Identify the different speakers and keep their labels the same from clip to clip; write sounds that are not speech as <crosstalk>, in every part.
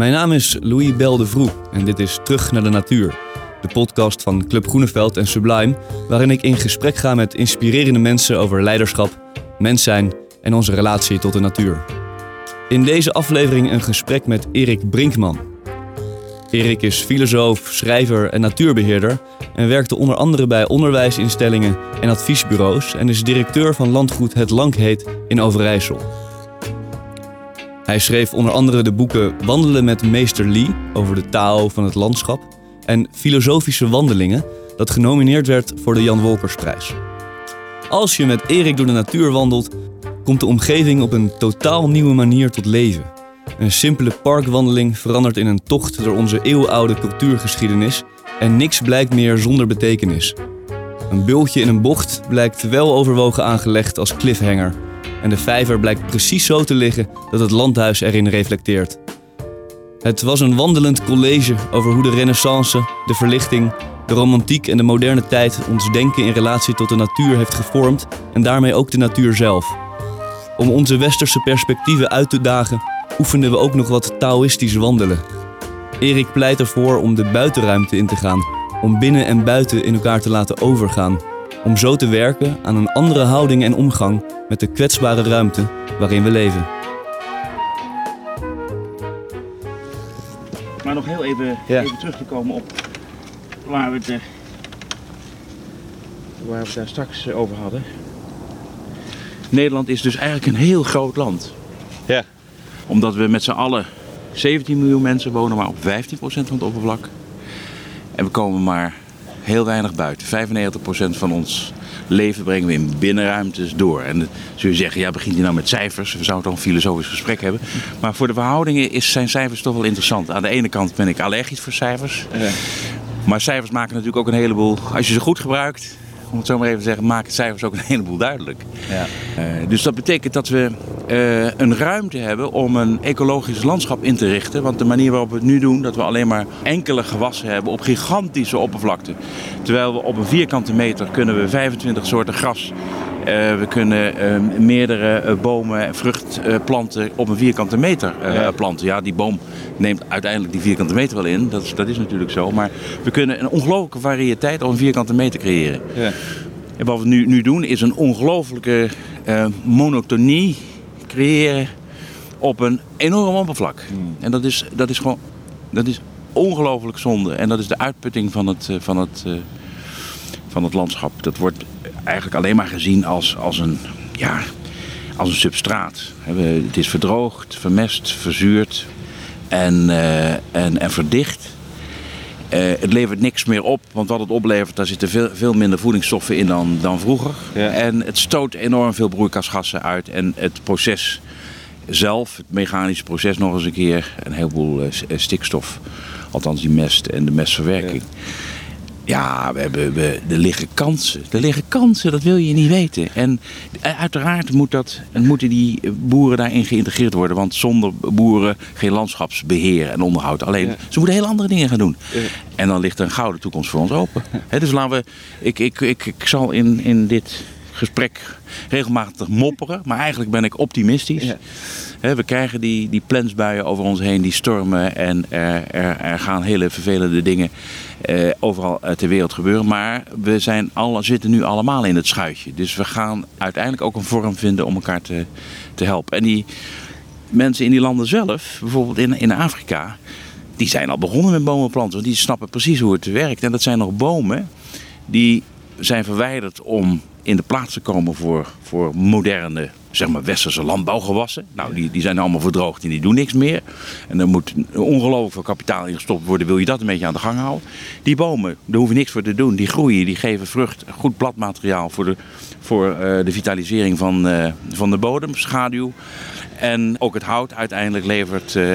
Speaker 1: Mijn naam is Louis Bel en dit is Terug naar de Natuur. De podcast van Club Groeneveld en Sublime, waarin ik in gesprek ga met inspirerende mensen over leiderschap, mens zijn en onze relatie tot de natuur. In deze aflevering een gesprek met Erik Brinkman. Erik is filosoof, schrijver en natuurbeheerder en werkte onder andere bij onderwijsinstellingen en adviesbureaus en is directeur van landgoed Het Lankheet in Overijssel. Hij schreef onder andere de boeken Wandelen met Meester Lee over de taal van het landschap en Filosofische Wandelingen, dat genomineerd werd voor de Jan Wolkersprijs. Als je met Erik door de natuur wandelt, komt de omgeving op een totaal nieuwe manier tot leven. Een simpele parkwandeling verandert in een tocht door onze eeuwenoude cultuurgeschiedenis en niks blijkt meer zonder betekenis. Een bultje in een bocht blijkt wel overwogen aangelegd als cliffhanger en de vijver blijkt precies zo te liggen dat het landhuis erin reflecteert. Het was een wandelend college over hoe de renaissance, de verlichting, de romantiek en de moderne tijd ons denken in relatie tot de natuur heeft gevormd en daarmee ook de natuur zelf. Om onze westerse perspectieven uit te dagen, oefenden we ook nog wat Taoïstisch wandelen. Erik pleit ervoor om de buitenruimte in te gaan, om binnen en buiten in elkaar te laten overgaan om zo te werken aan een andere houding en omgang met de kwetsbare ruimte waarin we leven.
Speaker 2: Maar nog heel even, even terug te komen op waar we, het, eh, waar we het daar straks eh, over hadden. Nederland is dus eigenlijk een heel groot land.
Speaker 3: Ja.
Speaker 2: Omdat we met z'n allen 17 miljoen mensen wonen, maar op 15% van het oppervlak. En we komen maar heel weinig buiten. 95% van ons leven brengen we in binnenruimtes door. En zul je zeggen, ja, begint hij nou met cijfers? We zouden toch een filosofisch gesprek hebben. Maar voor de verhoudingen is, zijn cijfers toch wel interessant. Aan de ene kant ben ik allergisch voor cijfers. Ja. Maar cijfers maken natuurlijk ook een heleboel, als je ze goed gebruikt, om het zo maar even te zeggen, maken cijfers ook een heleboel duidelijk. Ja. Uh, dus dat betekent dat we uh, een ruimte hebben om een ecologisch landschap in te richten. Want de manier waarop we het nu doen, dat we alleen maar enkele gewassen hebben op gigantische oppervlakte. Terwijl we op een vierkante meter kunnen we 25 soorten gras we kunnen uh, meerdere uh, bomen en vruchtplanten op een vierkante meter planten. Ja, die boom neemt uiteindelijk die vierkante meter wel in. Dat is, dat is natuurlijk zo. Maar we kunnen een ongelooflijke variëteit op een vierkante meter creëren. Ja. En wat we nu, nu doen is een ongelooflijke monotonie creëren op een enorm oppervlak. Hmm. En dat is, dat is gewoon dat is ongelooflijk zonde. En dat is de uitputting van het, van het, van het landschap. Dat wordt eigenlijk alleen maar gezien als, als, een, ja, als een substraat. Het is verdroogd, vermest, verzuurd en, uh, en, en verdicht. Uh, het levert niks meer op, want wat het oplevert, daar zitten veel, veel minder voedingsstoffen in dan, dan vroeger. Ja. En het stoot enorm veel broeikasgassen uit. En het proces zelf, het mechanische proces nog eens een keer, een heleboel uh, stikstof. Althans die mest en de mestverwerking. Ja. Ja, we hebben, we, er liggen kansen. Er liggen kansen, dat wil je niet weten. En uiteraard moet dat, moeten die boeren daarin geïntegreerd worden. Want zonder boeren geen landschapsbeheer en onderhoud. Alleen, ze moeten heel andere dingen gaan doen. Ja. En dan ligt er een gouden toekomst voor ons open. He, dus laten we, ik, ik, ik, ik zal in, in dit gesprek regelmatig mopperen. Maar eigenlijk ben ik optimistisch. Ja. we krijgen die, die plensbuien over ons heen, die stormen. En er, er, er gaan hele vervelende dingen eh, overal ter wereld gebeuren. Maar we zijn alle, zitten nu allemaal in het schuitje. Dus we gaan uiteindelijk ook een vorm vinden om elkaar te, te helpen. En die mensen in die landen zelf, bijvoorbeeld in, in Afrika, die zijn al begonnen met bomen planten. Want die snappen precies hoe het werkt. En dat zijn nog bomen die zijn verwijderd om in de plaats te komen voor, voor moderne zeg maar, westerse landbouwgewassen. Nou, die, die zijn allemaal verdroogd en die doen niks meer. En er moet ongelooflijk veel kapitaal in gestopt worden, wil je dat een beetje aan de gang houden. Die bomen, daar hoef je niks voor te doen. Die groeien, die geven vrucht, goed bladmateriaal voor de, voor, uh, de vitalisering van, uh, van de bodem, schaduw. En ook het hout uiteindelijk levert uh,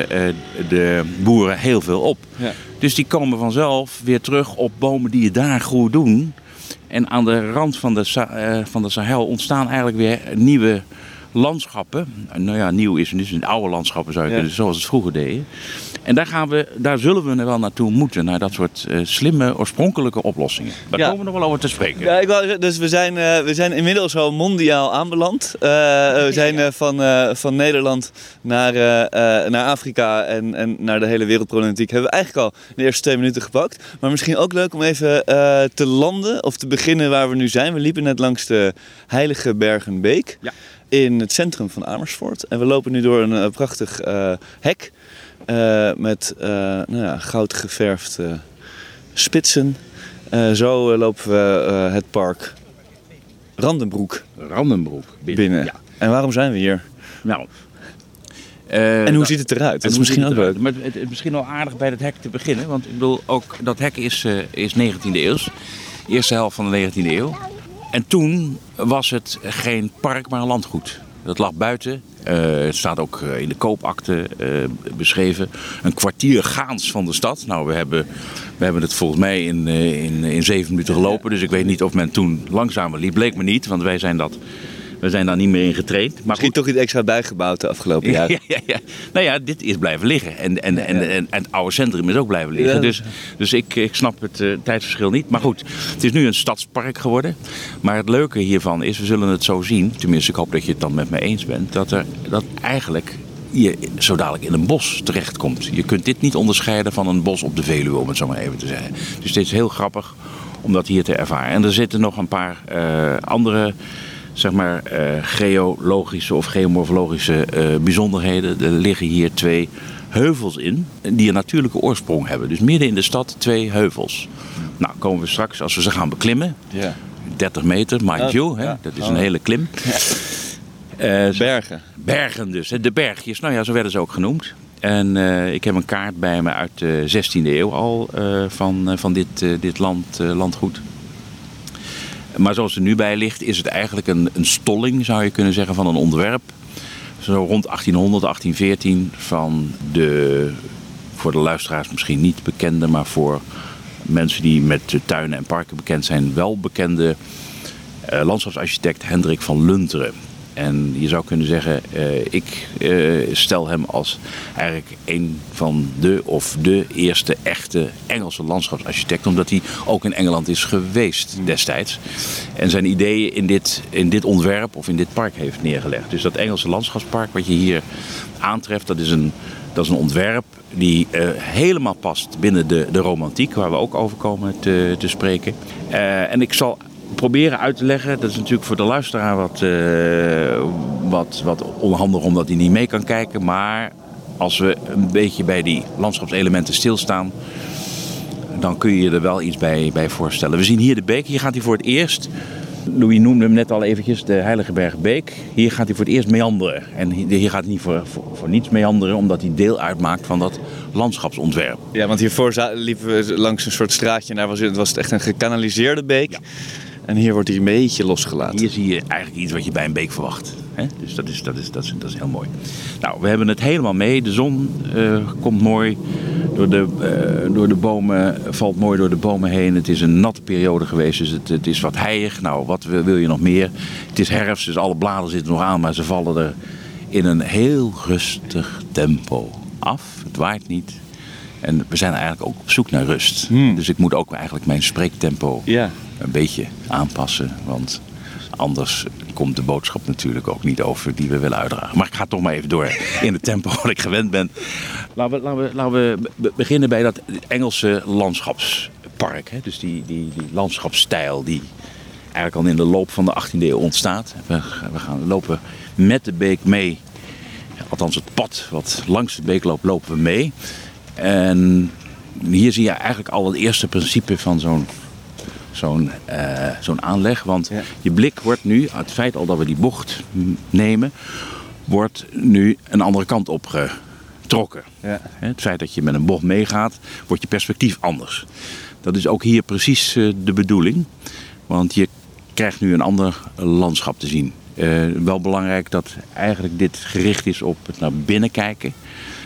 Speaker 2: de boeren heel veel op. Ja. Dus die komen vanzelf weer terug op bomen die je daar goed doen. En aan de rand van de, uh, van de Sahel ontstaan eigenlijk weer nieuwe landschappen. Nou ja, nieuw is dus een oude landschappen zou je
Speaker 1: Ja.
Speaker 2: kunnen, zoals het vroeger deden. En daar, gaan we, daar zullen we er wel naartoe moeten, naar dat soort eh, slimme, oorspronkelijke oplossingen. Daar
Speaker 1: Ja.
Speaker 2: komen we nog wel over te spreken.
Speaker 1: Ja, ik wou, dus we zijn, eh, we zijn inmiddels al mondiaal aanbeland. Eh, we zijn van, van Nederland naar, naar Afrika en, en naar de hele wereldproblematiek. Hebben we eigenlijk al de eerste twee minuten gepakt. Maar misschien ook leuk om even te landen of te beginnen waar we nu zijn. We liepen net langs de Heilige Bergenbeek
Speaker 2: Ja.
Speaker 1: in het centrum van Amersfoort. En we lopen nu door een prachtig hek eh, met eh, nou ja, goud geverfd eh, spitsen. Eh, zo lopen we het park Randenbroek
Speaker 2: Randenbroek
Speaker 1: binnen.
Speaker 2: Ja.
Speaker 1: En waarom zijn we hier?
Speaker 2: Nou.
Speaker 1: En hoe
Speaker 2: dat-
Speaker 1: ziet het eruit? Dat is misschien ook
Speaker 2: het
Speaker 1: leuk.
Speaker 2: Maar het is misschien wel aardig bij het hek te beginnen. Want ik bedoel, ook dat hek is, is 19e eeuws. Eerste helft van de 19e eeuw. En toen was het geen park, maar een landgoed. Dat lag buiten. Eh, het staat ook eh, in de koopakte eh, beschreven. Een kwartier gaans van de stad. Nou, we hebben, we hebben het volgens mij in, in, in zeven minuten gelopen. Dus ik weet niet of men toen langzamer liep. Bleek me niet, want wij zijn, dat, wij zijn daar niet meer in getraind. Maar
Speaker 1: Misschien toch iets extra bijgebouwd de afgelopen <laughs>
Speaker 2: ja,
Speaker 1: jaren.
Speaker 2: ja, ja. Nou ja, dit is blijven liggen. En, en, en, en, en het oude centrum is ook blijven liggen.
Speaker 1: Ja.
Speaker 2: Dus, dus ik, ik snap het eh, tijdsverschil niet. Maar goed, het is nu een stadspark geworden. Maar het leuke hiervan is, we zullen het zo zien. Tenminste, ik hoop dat je het dan met me eens bent. Dat, er, dat eigenlijk je zo dadelijk in een bos terechtkomt. Je kunt dit niet onderscheiden van een bos op de Veluwe, om het zo maar even te zeggen. Dus dit is heel grappig om dat hier te ervaren. En er zitten nog een paar eh, andere zeg maar, eh, geologische of geomorfologische eh, bijzonderheden. Er liggen hier twee heuvels in die een natuurlijke oorsprong hebben. Dus midden in de stad twee heuvels. Nou, komen we straks, als we ze gaan beklimmen,
Speaker 1: Ja.
Speaker 2: 30 meter, mind you, hè, dat is
Speaker 1: Oh.
Speaker 2: een hele klim. Eh,
Speaker 1: Bergen.
Speaker 2: Bergen dus, de bergjes, nou ja, zo werden ze ook genoemd. En ik heb een kaart bij me uit de 16e eeuw al van, van dit, dit land, landgoed. Maar zoals er nu bij ligt, is het eigenlijk een, een stolling, zou je kunnen zeggen, van een ontwerp. Zo rond 1800, 1814 van de, voor de luisteraars misschien niet bekende, maar voor mensen die met tuinen en parken bekend zijn, wel bekende eh, landschapsarchitect Hendrik van Lunteren. En je zou kunnen zeggen, eh, ik eh, stel hem als eigenlijk een van de of de eerste echte Engelse landschapsarchitect. Omdat hij ook in Engeland is geweest destijds. En zijn ideeën in dit, in dit ontwerp of in dit park heeft neergelegd. Dus dat Engelse landschapspark wat je hier aantreft, dat is een, dat is een ontwerp die eh, helemaal past binnen de, de romantiek. Waar we ook over komen te, te spreken. En ik zal proberen uit te leggen. Dat is natuurlijk voor de luisteraar wat, eh, wat, wat onhandig omdat hij niet mee kan kijken. Maar als we een beetje bij die landschapselementen stilstaan, dan kun je je er wel iets bij, bij voorstellen. We zien hier de beek. Hier gaat hij voor het eerst. Louis noemde hem net al eventjes, de Heilige Bergbeek. Hier gaat hij voor het eerst meanderen. En hier gaat hij niet voor, voor, voor niets meanderen, omdat hij deel uitmaakt van dat landschapsontwerp.
Speaker 1: Ja, want hiervoor liepen we langs een soort straatje en daar was het, was het echt een gekanaliseerde beek.
Speaker 2: Ja.
Speaker 1: En hier wordt hij een beetje losgelaten.
Speaker 2: Hier zie je eigenlijk iets wat je bij een beek verwacht. Hè? Dus dat is, dat, is, dat, is, dat is heel mooi. Nou, we hebben het helemaal mee. De zon eh, komt mooi door de, eh, door de bomen, valt mooi door de bomen heen. Het is een natte periode geweest, dus het, het is wat heilig. Nou, wat wil je nog meer? Het is herfst, dus alle bladeren zitten nog aan, maar ze vallen er in een heel rustig tempo af. Het waait niet. En we zijn eigenlijk ook op zoek naar rust. Dus ik moet ook eigenlijk mijn spreektempo
Speaker 1: Ja.
Speaker 2: Een beetje aanpassen. Want anders komt de boodschap natuurlijk ook niet over die we willen uitdragen. Maar ik ga toch maar even door in het tempo wat ik gewend ben. Laten we, laten we, laten we be- beginnen bij dat Engelse landschapspark. Hè? Dus die, die, die landschapsstijl die eigenlijk al in de loop van de 18e eeuw ontstaat. We, we gaan lopen met de beek mee. Althans het pad wat langs de beek loopt, lopen we mee. En hier zie je eigenlijk al het eerste principe van zo'n zo'n eh, zo'n aanleg. Want
Speaker 1: Ja.
Speaker 2: je blik wordt nu, uit het feit al dat we die bocht nemen, wordt nu een andere kant op getrokken.
Speaker 1: Ja.
Speaker 2: Het feit dat je met een bocht meegaat, wordt je perspectief anders. Dat is ook hier precies eh, de bedoeling. Want je krijgt nu een ander landschap te zien. Eh, wel belangrijk dat eigenlijk dit gericht is op het naar binnen kijken.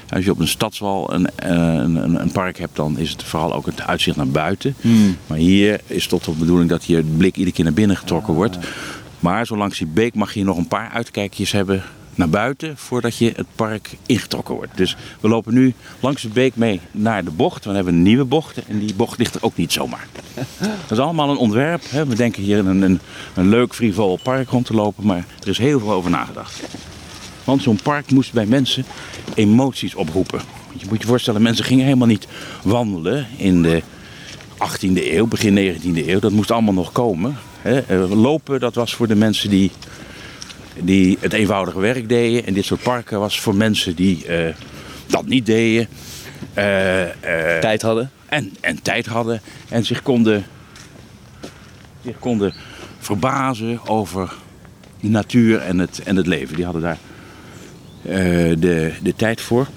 Speaker 2: Als je op een stadswal een, eh, een, een, een park hebt, dan is het vooral ook het uitzicht naar buiten. Maar hier is tot de bedoeling dat je blik iedere keer naar binnen getrokken wordt. Maar zo langs die beek mag je nog een paar uitkijkjes hebben naar buiten voordat je het park ingetrokken wordt. Dus we lopen nu langs de beek mee naar de bocht. We hebben een nieuwe bocht en die bocht ligt er ook niet zomaar. Dat is allemaal een ontwerp. Hè. We denken hier een, een, een leuk frivol park rond te lopen, maar er is heel veel over nagedacht. Want zo'n park moest bij mensen emoties oproepen. Je moet je voorstellen, mensen gingen helemaal niet wandelen in de 18e eeuw, begin 19e eeuw. Dat moest allemaal nog komen. Lopen, dat was voor de mensen die die het eenvoudige werk deden. En dit soort parken was voor mensen die uh, dat niet deden. Uh,
Speaker 1: tijd hadden.
Speaker 2: En, en tijd hadden. En zich konden, zich konden verbazen over de natuur en het, en het leven. Die hadden daar de, de tijd voor.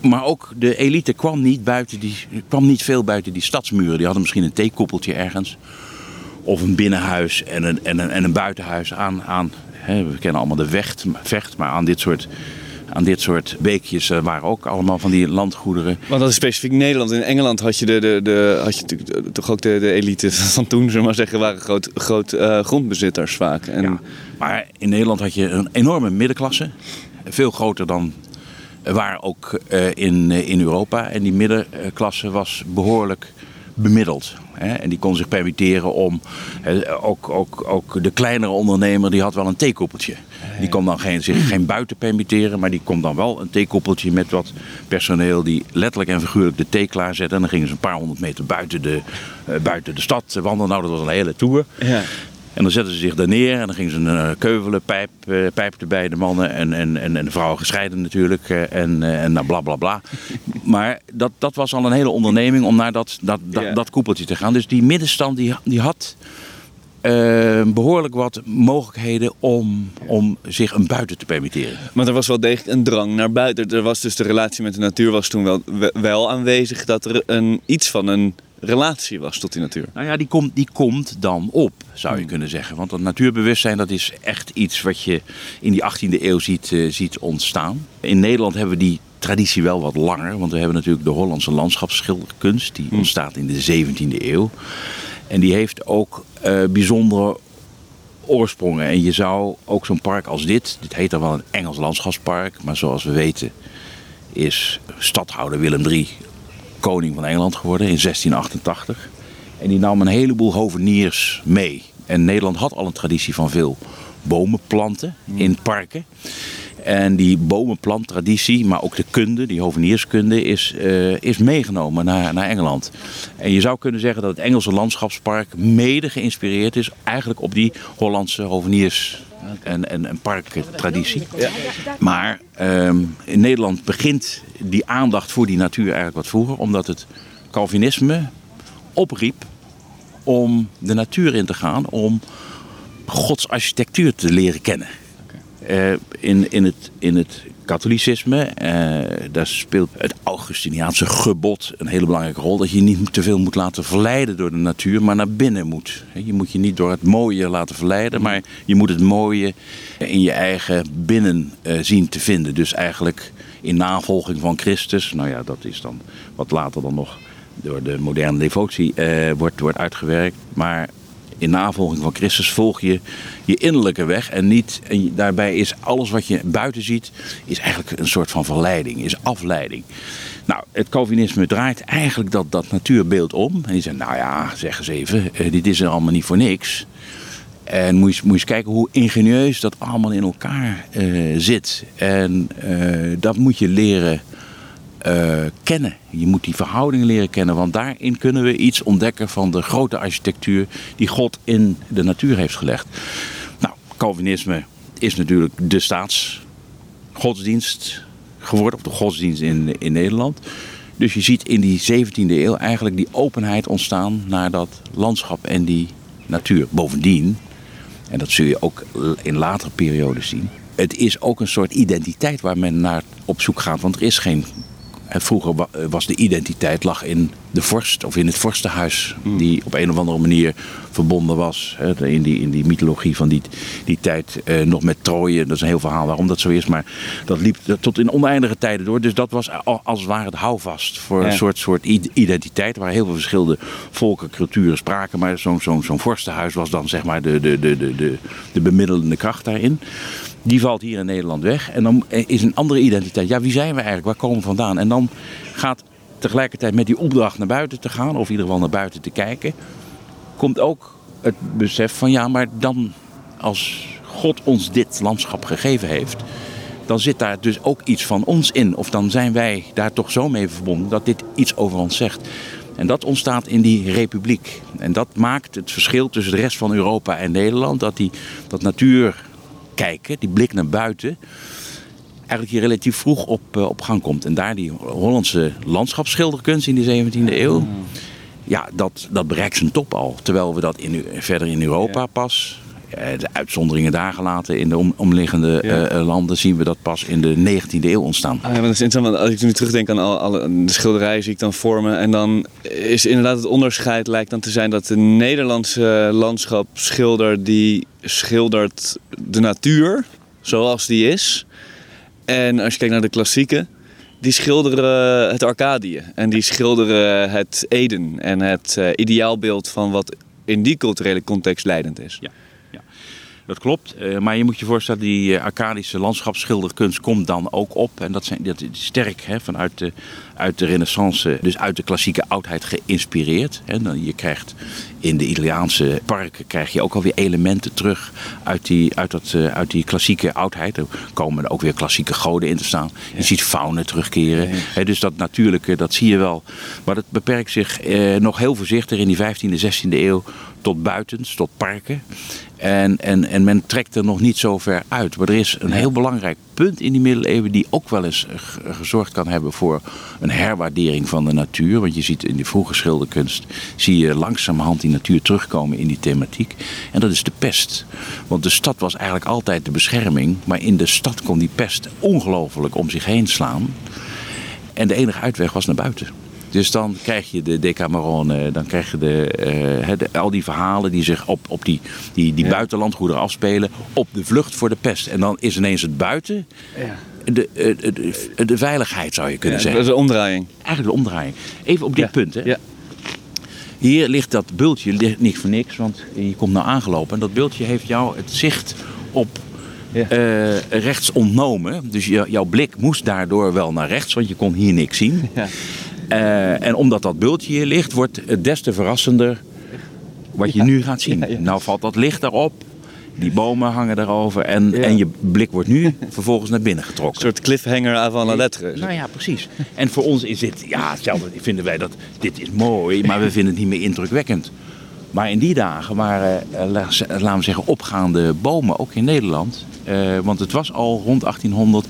Speaker 2: Maar ook de elite kwam niet, buiten die, kwam niet veel buiten die stadsmuren. Die hadden misschien een theekoppeltje ergens. Of een binnenhuis en een, en een, en een buitenhuis aan, aan we kennen allemaal de vecht, vecht maar aan dit soort aan dit soort beekjes uh, waren ook allemaal van die landgoederen.
Speaker 1: Want dat is specifiek Nederland. In Engeland had je, de, de, de, had je natuurlijk toch ook de, de elite van toen, zullen maar zeggen, waren groot, groot uh, grondbezitters vaak. En... Ja,
Speaker 2: maar in Nederland had je een enorme middenklasse. Veel groter dan waar ook uh, in, in Europa. En die middenklasse was behoorlijk bemiddeld. Hè? En die kon zich permitteren om, ook, ook, ook de kleinere ondernemer die had wel een theekoppeltje. Die kon dan geen, zich geen buiten permitteren, maar die kon dan wel een theekoppeltje met wat personeel die letterlijk en figuurlijk de thee klaarzetten. En dan gingen ze een paar honderd meter buiten de, uh, buiten de stad wandelen. Nou, dat was een hele tour. Ja. En dan zetten ze zich daar neer en dan gingen ze een uh, keuvelen, pijp, uh, pijp erbij, de mannen en, en, en, en de vrouwen gescheiden natuurlijk. Uh, en, en nou, bla bla bla. <laughs> maar dat, dat was al een hele onderneming om naar dat, dat, dat, dat koepeltje te gaan. Dus die middenstand die, die had behoorlijk wat mogelijkheden om, om zich een buiten te permitteren.
Speaker 1: Maar er was wel degelijk een drang naar buiten. Er was dus de relatie met de natuur was toen wel, wel aanwezig dat er een, iets van een relatie was tot die natuur.
Speaker 2: Nou ja, die komt, die komt dan op, zou je hmm. kunnen zeggen. Want dat natuurbewustzijn dat is echt iets wat je in die 18e eeuw ziet, uh, ziet ontstaan. In Nederland hebben we die traditie wel wat langer. Want we hebben natuurlijk de Hollandse landschapsschilderkunst. Die hmm. ontstaat in de 17e eeuw. En die heeft ook uh, bijzondere oorsprongen. En je zou ook zo'n park als dit, dit heet dan wel een Engels landschapspark, maar zoals we weten is stadhouder Willem III koning van Engeland geworden in 1688. En die nam een heleboel hoveniers mee. En Nederland had al een traditie van veel bomen planten in parken. En die bomenplanttraditie, maar ook de kunde, die hovenierskunde, is, uh, is meegenomen naar, naar Engeland. En je zou kunnen zeggen dat het Engelse landschapspark mede geïnspireerd is eigenlijk op die Hollandse hoveniers en, en, en parktraditie. Ja. Maar ehm, in Nederland begint die aandacht voor die natuur eigenlijk wat vroeger, omdat het Calvinisme opriep om de natuur in te gaan, om Gods architectuur te leren kennen. Uh, in, in, het, in het katholicisme, uh, daar speelt het Augustiniaanse gebod een hele belangrijke rol. Dat je niet te veel moet laten verleiden door de natuur, maar naar binnen moet. Je moet je niet door het mooie laten verleiden, maar je moet het mooie in je eigen binnen uh, zien te vinden. Dus eigenlijk in navolging van Christus, nou ja, dat is dan wat later dan nog door de moderne devotie uh, wordt, wordt uitgewerkt. Maar in navolging van Christus volg je je innerlijke weg. En, niet, en daarbij is alles wat je buiten ziet, is eigenlijk een soort van verleiding, is afleiding. Nou, het Calvinisme draait eigenlijk dat, dat natuurbeeld om. En die zegt, nou ja, zeg eens even, eh, dit is er allemaal niet voor niks. En moet je, moet je eens kijken hoe ingenieus dat allemaal in elkaar uh, zit. En uh, dat moet je leren uh, kennen. Je moet die verhoudingen leren kennen, want daarin kunnen we iets ontdekken van de grote architectuur die God in de natuur heeft gelegd. Nou, Calvinisme is natuurlijk de staatsgodsdienst geworden, of de godsdienst in, in Nederland. Dus je ziet in die 17e eeuw eigenlijk die openheid ontstaan naar dat landschap en die natuur. Bovendien, en dat zul je ook in latere periodes zien, het is ook een soort identiteit waar men naar op zoek gaat. Want er is geen En vroeger eh, was de identiteit lag in de vorst of in het vorstenhuis. Die op een of andere manier verbonden was. hè, In die, in die mythologie van die, die tijd eh, nog met Troje. Dat is een heel verhaal waarom dat zo is. Maar dat liep tot in oneindige tijden door. Dus dat was al- als het ware het houvast voor
Speaker 1: Ja.
Speaker 2: een soort, soort identiteit. Waar heel veel verschillende volken, culturen spraken. Maar zo'n zo'n zo'n vorstenhuis was dan zeg maar de, de, de, de, de, de bemiddelende kracht daarin. Die valt hier in Nederland weg. En dan is een andere identiteit. Ja, wie zijn we eigenlijk? Waar komen we vandaan? En dan gaat tegelijkertijd met die opdracht naar buiten te gaan, of in ieder geval naar buiten te kijken, komt ook het besef van ja, maar dan als God ons dit landschap gegeven heeft, dan zit daar dus ook iets van ons in. Of dan zijn wij daar toch zo mee verbonden dat dit iets over ons zegt. En dat ontstaat in die republiek. En dat maakt het verschil tussen de rest van Europa en Nederland. Dat die, dat natuur kijken, die blik naar buiten, eigenlijk hier relatief vroeg op, eh, op gang komt. En daar die Hollandse landschapsschilderkunst in de 17e eeuw, ja, dat, dat bereikt zijn top al. Terwijl we dat in, verder in Europa pas, de uitzonderingen daar gelaten in de om- omliggende
Speaker 1: Ja.
Speaker 2: eh, eh, landen, zien we dat pas in de 19e eeuw ontstaan.
Speaker 1: Ah, ja, maar dat is interessant, want als ik nu terugdenk aan alle, alle de schilderijen zie ik dan vormen. En dan is inderdaad het onderscheid lijkt dan te zijn dat de Nederlandse landschapsschilder die schildert de natuur zoals die is. En als je kijkt naar de klassieken, die schilderen het Arcadië. En die schilderen het Eden en het eh, ideaalbeeld van wat in die culturele context leidend is.
Speaker 2: Ja. Dat klopt. Eh, maar je moet je voorstellen, die eh, Arcadische landschapsschilderkunst komt dan ook op. En dat, zijn, dat is sterk hè, vanuit de, uit de renaissance, dus uit de klassieke oudheid geïnspireerd. Dan, je krijgt in de Italiaanse parken krijg je ook alweer elementen terug uit die, uit dat, eh, uit die klassieke oudheid. Er komen ook weer klassieke goden in te staan. Je ziet faunen terugkeren. Dus dat natuurlijke, dat zie je wel. Maar dat beperkt zich eh, nog heel voorzichtig in die 15e, 16e eeuw tot buitens, tot parken. En, en, en men trekt er nog niet zo ver uit. Maar er is een heel belangrijk punt in die middeleeuwen die ook wel eens gezorgd kan hebben voor een herwaardering van de natuur. Want je ziet in die vroege schilderkunst zie je langzamerhand die natuur terugkomen in die thematiek. En dat is de pest. Want de stad was eigenlijk altijd de bescherming. Maar in de stad kon die pest ongelooflijk om zich heen slaan. En de enige uitweg was naar buiten. Dus dan krijg je de Decameron, eh, dan krijg je de, eh, de- al die verhalen die zich op, op die, die, die
Speaker 1: Ja.
Speaker 2: buitenlandgoederen afspelen. Op de vlucht voor de pest. En dan is ineens het buiten eh, de, de, de veiligheid zou je kunnen
Speaker 1: Ja, dat
Speaker 2: zeggen.
Speaker 1: is een omdraaiing.
Speaker 2: Eigenlijk de omdraaiing. Even op dit
Speaker 1: Ja.
Speaker 2: punt. Hè.
Speaker 1: Ja.
Speaker 2: Hier ligt dat bultje ligt niet voor niks, want je komt nou aangelopen. En dat bultje heeft jou het zicht op
Speaker 1: Ja.
Speaker 2: eh, rechts ontnomen. Dus jou- jouw blik moest daardoor wel naar rechts, want je kon hier niks zien. <laughs>
Speaker 1: Ja.
Speaker 2: Eh, en omdat dat bultje hier ligt, wordt het des te verrassender wat je nu gaat zien. Nou valt dat licht daarop, die bomen hangen erover en,
Speaker 1: Ja.
Speaker 2: en je blik wordt nu <laughs> vervolgens naar binnen
Speaker 1: Een
Speaker 2: getrokken.
Speaker 1: soort cliffhanger avant la lettre.
Speaker 2: Nou ja, precies. En voor ons is dit, ja, hetzelfde vinden wij dat dit is mooi, maar we vinden het niet meer indrukwekkend. Maar in die dagen waren, eh, laten we zeggen, opgaande bomen, ook in Nederland. Eh, want het was al rond 1800,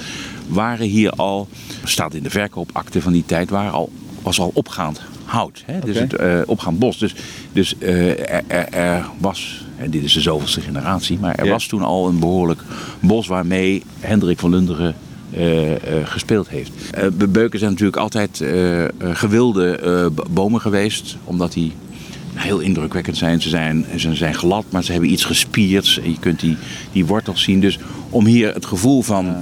Speaker 2: waren hier al, staat in de verkoopakte van die tijd, waren al, was al opgaand hout. Hè? Dus het eh, opgaand bos. Dus, dus eh, er, er, er was, en dit is de zoveelste generatie, maar er was toen al een behoorlijk bos waarmee Hendrik van Lunderen eh, gespeeld heeft. De beuken zijn natuurlijk altijd gewilde bomen geweest, omdat die heel indrukwekkend zijn. Ze, zijn. ze zijn glad, maar ze hebben iets gespierds. En je kunt die, die wortels zien. Dus om hier het gevoel van...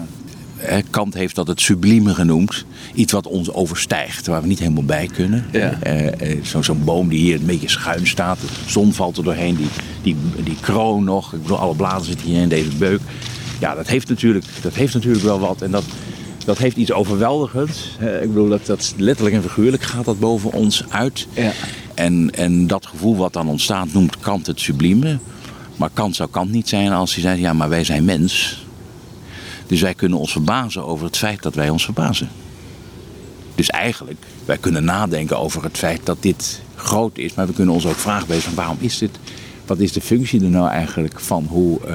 Speaker 2: Kant heeft dat het sublieme genoemd. Iets wat ons overstijgt, waar we niet helemaal bij kunnen.
Speaker 1: Ja.
Speaker 2: Eh, eh, zo- Zo'n boom die hier een beetje schuin staat. De zon valt er doorheen. Die, die, die kroon nog. Ik bedoel, alle bladeren zitten hier in deze beuk. Ja, dat heeft natuurlijk, dat heeft natuurlijk wel wat. En dat, dat heeft iets overweldigends. Eh, ik bedoel, dat, dat letterlijk en figuurlijk gaat dat boven ons uit.
Speaker 1: Ja.
Speaker 2: En, en dat gevoel wat dan ontstaat noemt Kant het sublieme. Maar Kant zou Kant niet zijn als hij zei, ja, maar wij zijn mens. Dus wij kunnen ons verbazen over het feit dat wij ons verbazen. Dus eigenlijk, wij kunnen nadenken over het feit dat dit groot is. Maar we kunnen ons ook vragen bezig van waarom is dit? Wat is de functie er nou eigenlijk van? Hoe, eh,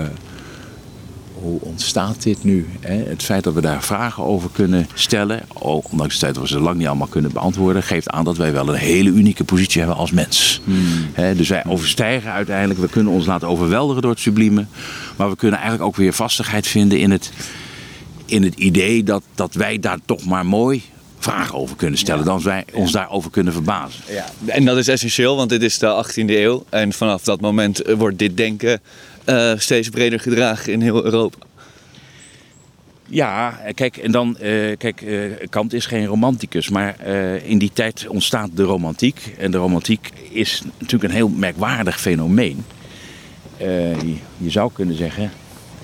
Speaker 2: hoe ontstaat dit nu? Hè? Het feit dat we daar vragen over kunnen stellen, o- ondanks het feit dat we ze lang niet allemaal kunnen beantwoorden, geeft aan dat wij wel een hele unieke positie hebben als mens. Hè, dus wij overstijgen uiteindelijk, we kunnen ons laten overweldigen door het sublieme, maar we kunnen eigenlijk ook weer vastigheid vinden in het, in het idee dat, dat wij daar toch maar mooi vragen over kunnen stellen, dan wij ons daarover kunnen verbazen.
Speaker 1: Ja. En dat is essentieel, want dit is de 18e eeuw. En vanaf dat moment eh, wordt dit denken uh, steeds breder gedragen in heel Europa.
Speaker 2: Ja, kijk, en dan, uh, kijk, uh, Kant is geen romanticus, maar in die tijd ontstaat de romantiek. En de romantiek is natuurlijk een heel merkwaardig fenomeen. Je, je, zou kunnen zeggen,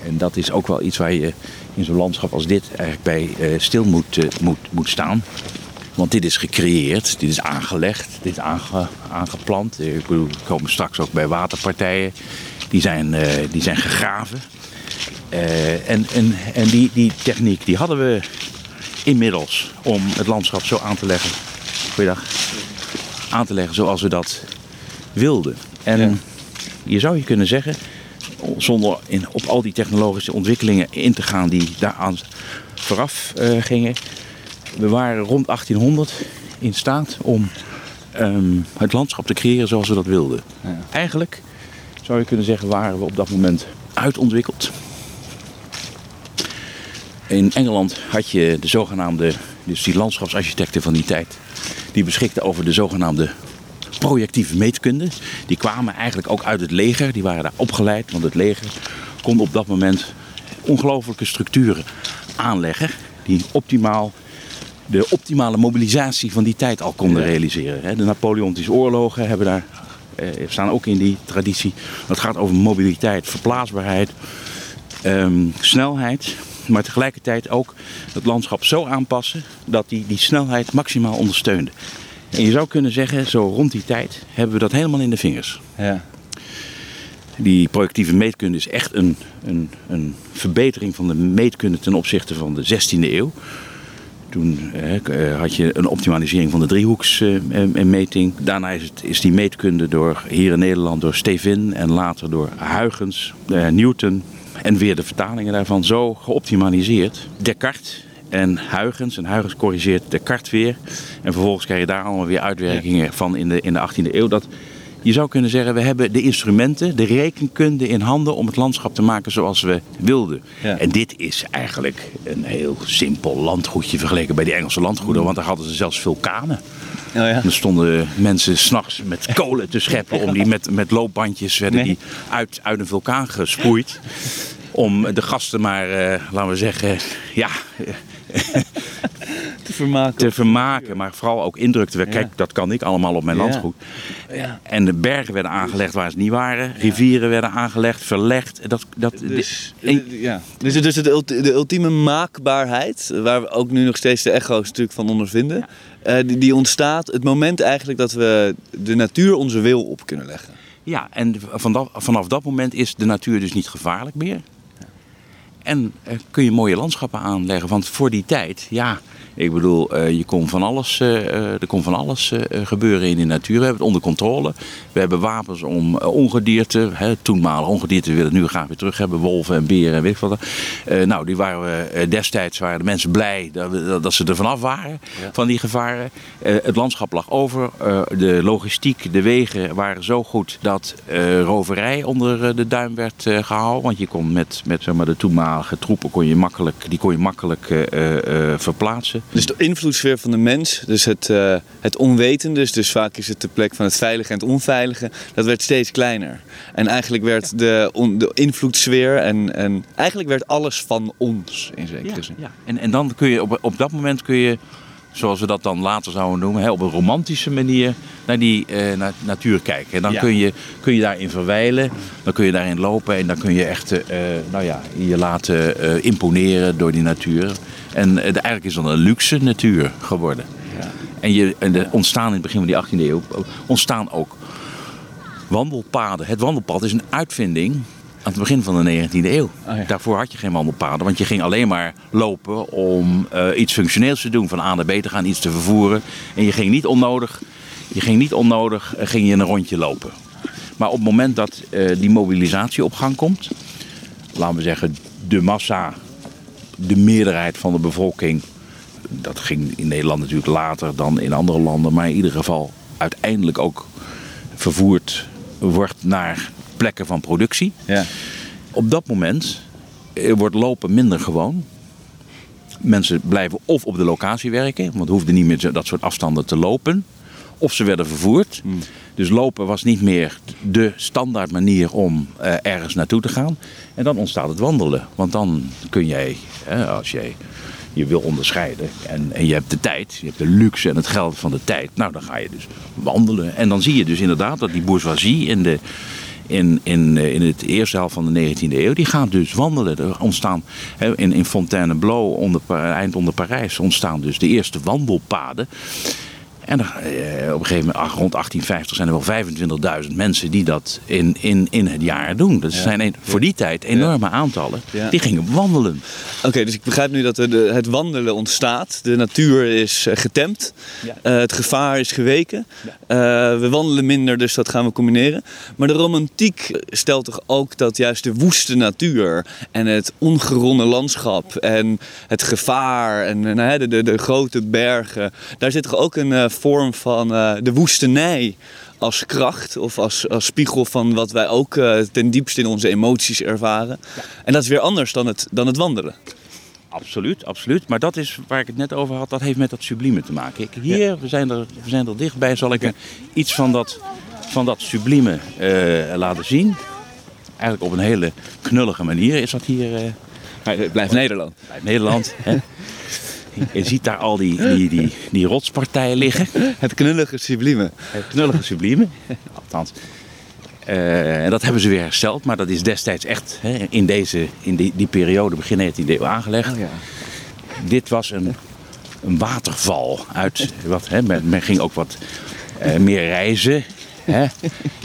Speaker 2: en dat is ook wel iets waar je in zo'n landschap als dit eigenlijk bij stil moet, moet, moet staan. Want dit is gecreëerd, dit is aangelegd, dit is aange, aangeplant. Ik bedoel, we komen straks ook bij waterpartijen. Die zijn, die zijn gegraven. En en, en die, die techniek die hadden we inmiddels om het landschap zo aan te leggen. Goeiedag. Aan te leggen zoals we dat wilden. En ja. je zou je kunnen zeggen, zonder in, op al die technologische ontwikkelingen in te gaan die daaraan vooraf uh, gingen. We waren rond 1800 in staat om um, het landschap te creëren zoals we dat wilden. Ja. Eigenlijk zou je kunnen zeggen, waren we op dat moment uitontwikkeld. In Engeland had je de zogenaamde, dus die landschapsarchitecten van die tijd, die beschikten over de zogenaamde projectieve meetkunde. Die kwamen eigenlijk ook uit het leger, die waren daar opgeleid, want het leger kon op dat moment ongelooflijke structuren aanleggen die optimaal de optimale mobilisatie van die tijd al konden realiseren. De Napoleontische oorlogen hebben daar, eh, staan ook in die traditie. Het gaat over mobiliteit, verplaatsbaarheid, ehm, snelheid maar tegelijkertijd ook het landschap zo aanpassen dat die, die snelheid maximaal ondersteunde. En je zou kunnen zeggen, zo rond die tijd hebben we dat helemaal in de vingers. Ja. Die projectieve meetkunde is echt een, een, een verbetering van de meetkunde ten opzichte van de 16e eeuw. Toen eh, had je een optimalisering van de driehoeksmeting. Eh, Daarna is, het, is die meetkunde door, hier in Nederland door Stevin en later door Huygens, eh, Newton en weer de vertalingen daarvan zo geoptimaliseerd. Descartes en Huygens. En Huygens corrigeert Descartes weer. En vervolgens krijg je daar allemaal weer uitwerkingen van in de, in de 18e eeuw. Dat, je zou kunnen zeggen, we hebben de instrumenten, de rekenkunde in handen om het landschap te maken zoals we wilden. Ja. En dit is eigenlijk een heel simpel landgoedje vergeleken bij die Engelse landgoeden, want daar hadden ze zelfs vulkanen. Oh ja. Er stonden mensen s'nachts met kolen te scheppen. <laughs> Om die met, met loopbandjes werden die uit, uit een vulkaan gesproeid. Om de gasten maar, uh, laten we zeggen, ja, <laughs>
Speaker 1: te vermaken.
Speaker 2: Te vermaken, maar vooral ook indruk te wekken. Kijk, dat kan ik allemaal op mijn ja. landgoed. Ja. En de bergen werden aangelegd waar ze niet waren. Rivieren werden aangelegd, verlegd. Dat, dat,
Speaker 1: dus, en, ja. dus, dus de, de ultieme maakbaarheid, waar we ook nu nog steeds de echo's natuurlijk van ondervinden, uh, die, die ontstaat het moment eigenlijk dat we de natuur onze wil op kunnen leggen.
Speaker 2: Ja, en vanaf, vanaf dat moment is de natuur dus niet gevaarlijk meer. En uh, kun je mooie landschappen aanleggen. Want voor die tijd, ja, ik bedoel, uh, je kon van alles, uh, er kon van alles gebeuren in de natuur. We hebben het onder controle. We hebben wapens om ongedierte, hè, toenmalig ongedierte willen we nu graag weer terug hebben. Wolven en beren en weet ik wat. nou, die waren we, destijds waren de mensen blij dat, dat ze er vanaf waren, ja. van die gevaren. het landschap lag over. de logistiek, de wegen waren zo goed dat roverij onder de duim werd gehouden. Want je kon met, met zeg maar, de toenmalige troepen kon je makkelijk, die kon je makkelijk verplaatsen.
Speaker 1: Dus de invloedssfeer van de mens, dus het, uh, het onwetende, dus, dus vaak is het de plek van het veilige en het onveilige, dat werd steeds kleiner. En eigenlijk werd de, on, de invloedssfeer en, en eigenlijk werd alles van ons in zekere
Speaker 2: ja,
Speaker 1: zin.
Speaker 2: Ja. En, en dan kun je op, op dat moment kun je, zoals we dat dan later zouden noemen, hè, op een romantische manier naar die naar natuur kijken. En dan ja. kun, je, kun je daarin verwijlen, dan kun je daarin lopen en dan kun je echt uh, nou ja, je laten uh, imponeren door die natuur. En eigenlijk is dat een luxe natuur geworden. Ja. En, je, en er ontstaan in het begin van die 18e eeuw ontstaan ook wandelpaden. Het wandelpad is een uitvinding aan het begin van de 19e eeuw. Oh ja. Daarvoor had je geen wandelpaden, want je ging alleen maar lopen om uh, iets functioneels te doen, van A naar B te gaan, iets te vervoeren. En je ging niet onnodig, je ging niet onnodig uh, ging je een rondje lopen. Maar op het moment dat uh, die mobilisatie op gang komt, laten we zeggen de massa de meerderheid van de bevolking, dat ging in Nederland natuurlijk later dan in andere landen, maar in ieder geval uiteindelijk ook vervoerd wordt naar plekken van productie. Ja. Op dat moment wordt lopen minder gewoon. Mensen blijven of op de locatie werken, want hoefden niet meer dat soort afstanden te lopen. Of ze werden vervoerd.
Speaker 1: Hmm.
Speaker 2: Dus lopen was niet meer de standaard manier om eh, ergens naartoe te gaan. En dan ontstaat het wandelen. Want dan kun jij, als jij je wil onderscheiden en, en je hebt de tijd, je hebt de luxe en het geld van de tijd. Nou, dan ga je dus wandelen. En dan zie je dus inderdaad dat die bourgeoisie in de in, in, eh, in het eerste helft van de 19e eeuw, die gaat dus wandelen. Er ontstaan in, in Fontainebleau, onder, eind onder Parijs, ontstaan dus de eerste wandelpaden. En er, eh, op een gegeven moment, rond 1850, zijn er wel 25.000 mensen die dat in, in, in het jaar doen. Dat zijn een, voor die tijd enorme aantallen. Die gingen wandelen.
Speaker 1: Oké, dus ik begrijp nu dat de, het wandelen ontstaat. De natuur is uh, getemd. Uh, het gevaar is geweken. Uh, we wandelen minder, dus dat gaan we combineren. Maar de romantiek stelt toch ook dat juist de woeste natuur en het ongeronde landschap en het gevaar en nou, de, de, de, grote bergen, daar zit toch ook een vorm van uh, de woestenij als kracht of als, als spiegel van wat wij ook uh, ten diepste in onze emoties ervaren. Ja. En dat is weer anders dan het, dan het wandelen.
Speaker 2: Absoluut, absoluut. Maar dat is waar ik het net over had, dat heeft met dat sublieme te maken. Ik, hier, ja. we, zijn er, we zijn er dichtbij, zal ik iets van dat, van dat sublieme uh, laten zien. Eigenlijk op een hele knullige manier is dat hier.
Speaker 1: blijft Nederland.
Speaker 2: Blijft Nederland. hè? <laughs> Je ziet daar al die, die, die, die rotspartijen liggen.
Speaker 1: Het knullige sublieme.
Speaker 2: Het knullige sublieme. Althans. Uh, en dat hebben ze weer hersteld, maar dat is destijds echt hè, in, deze, in die, die periode, begin 19e eeuw, aangelegd.
Speaker 1: Oh ja.
Speaker 2: Dit was een, een waterval uit. Wat, hè, men, men ging ook wat uh, meer reizen. Hè?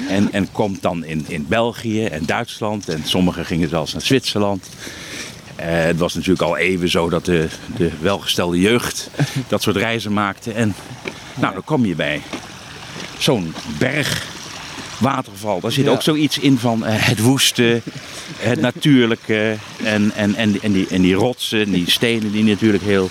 Speaker 2: En, en komt dan in, in België en Duitsland. En sommigen gingen zelfs naar Zwitserland. Uh, het was natuurlijk al even zo dat de, de welgestelde jeugd <laughs> dat soort reizen maakte. En nou, dan kom je bij zo'n berg, waterval. Daar zit
Speaker 1: Ja.
Speaker 2: ook zoiets in van eh, het woeste, het <laughs> natuurlijke. En, en, en, en, die, en die rotsen, die stenen die natuurlijk heel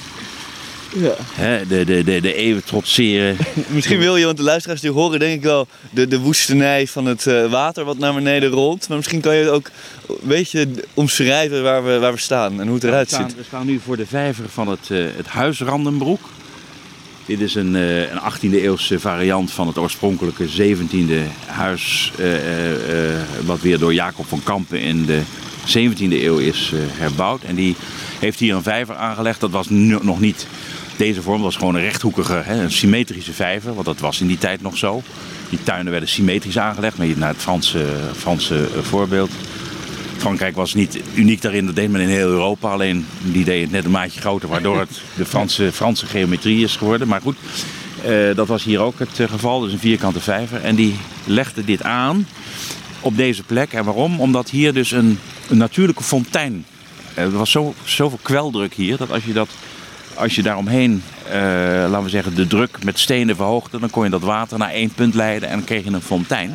Speaker 1: Ja.
Speaker 2: hè, de, de, de, de eeuwen trotseren. <laughs>
Speaker 1: Misschien wil je, want de luisteraars die horen denk ik wel de, de woestenij van het eh, water wat naar beneden rolt. Maar misschien kan je het ook een beetje omschrijven waar we, waar we staan en hoe het eruit
Speaker 2: we, staan,
Speaker 1: ziet.
Speaker 2: we staan nu voor de vijver van het, eh, het huis Randenbroek. Dit is een, eh, een 18e eeuwse variant van het oorspronkelijke 17e huis. eh, eh, eh, wat weer door Jacob van Kampen in de 17e eeuw is eh, herbouwd. En die heeft hier een vijver aangelegd. Dat was nu nog niet deze vorm. Was gewoon een rechthoekige, hè, een symmetrische vijver. Want dat was in die tijd nog zo. Die tuinen werden symmetrisch aangelegd. Maar naar het Franse, Franse eh, voorbeeld. Frankrijk was niet uniek daarin, dat deed men in heel Europa. Alleen die deed het net een maatje groter, waardoor het <laughs> de Franse, Franse geometrie is geworden. Maar goed, eh, dat was hier ook het eh, geval, dus een vierkante vijver. En die legde dit aan op deze plek. En waarom? Omdat hier dus een, een natuurlijke fontein. er was zo, zoveel kweldruk hier dat als je, dat, als je daaromheen, eh, laten we zeggen, de druk met stenen verhoogde, dan kon je dat water naar één punt leiden en dan kreeg je een fontein.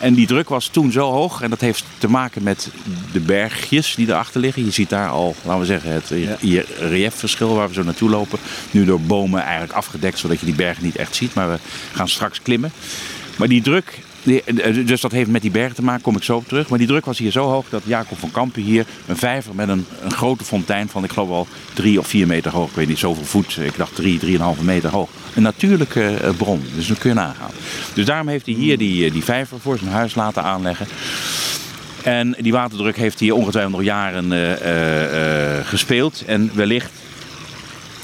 Speaker 2: En die druk was toen zo hoog. En dat heeft te maken met de bergjes die erachter liggen. Je ziet daar al, laten we zeggen, het
Speaker 1: Ja.
Speaker 2: reliefverschil waar we zo naartoe lopen. Nu door bomen eigenlijk afgedekt, zodat je die bergen niet echt ziet. Maar we gaan straks klimmen. Maar die druk, dus dat heeft met die bergen te maken, kom ik zo op terug. Maar die druk was hier zo hoog dat Jacob van Kampen hier een vijver met een, een grote fontein van, ik geloof wel drie of vier meter hoog. Ik weet niet, zoveel voet. Ik dacht drie, drieënhalve meter hoog. Een natuurlijke eh, bron, dus dat kun je nagaan. Dus daarom heeft hij hier die, eh, die vijver voor zijn huis laten aanleggen. En die waterdruk heeft hier ongetwijfeld nog jaren eh, eh, eh, gespeeld. En wellicht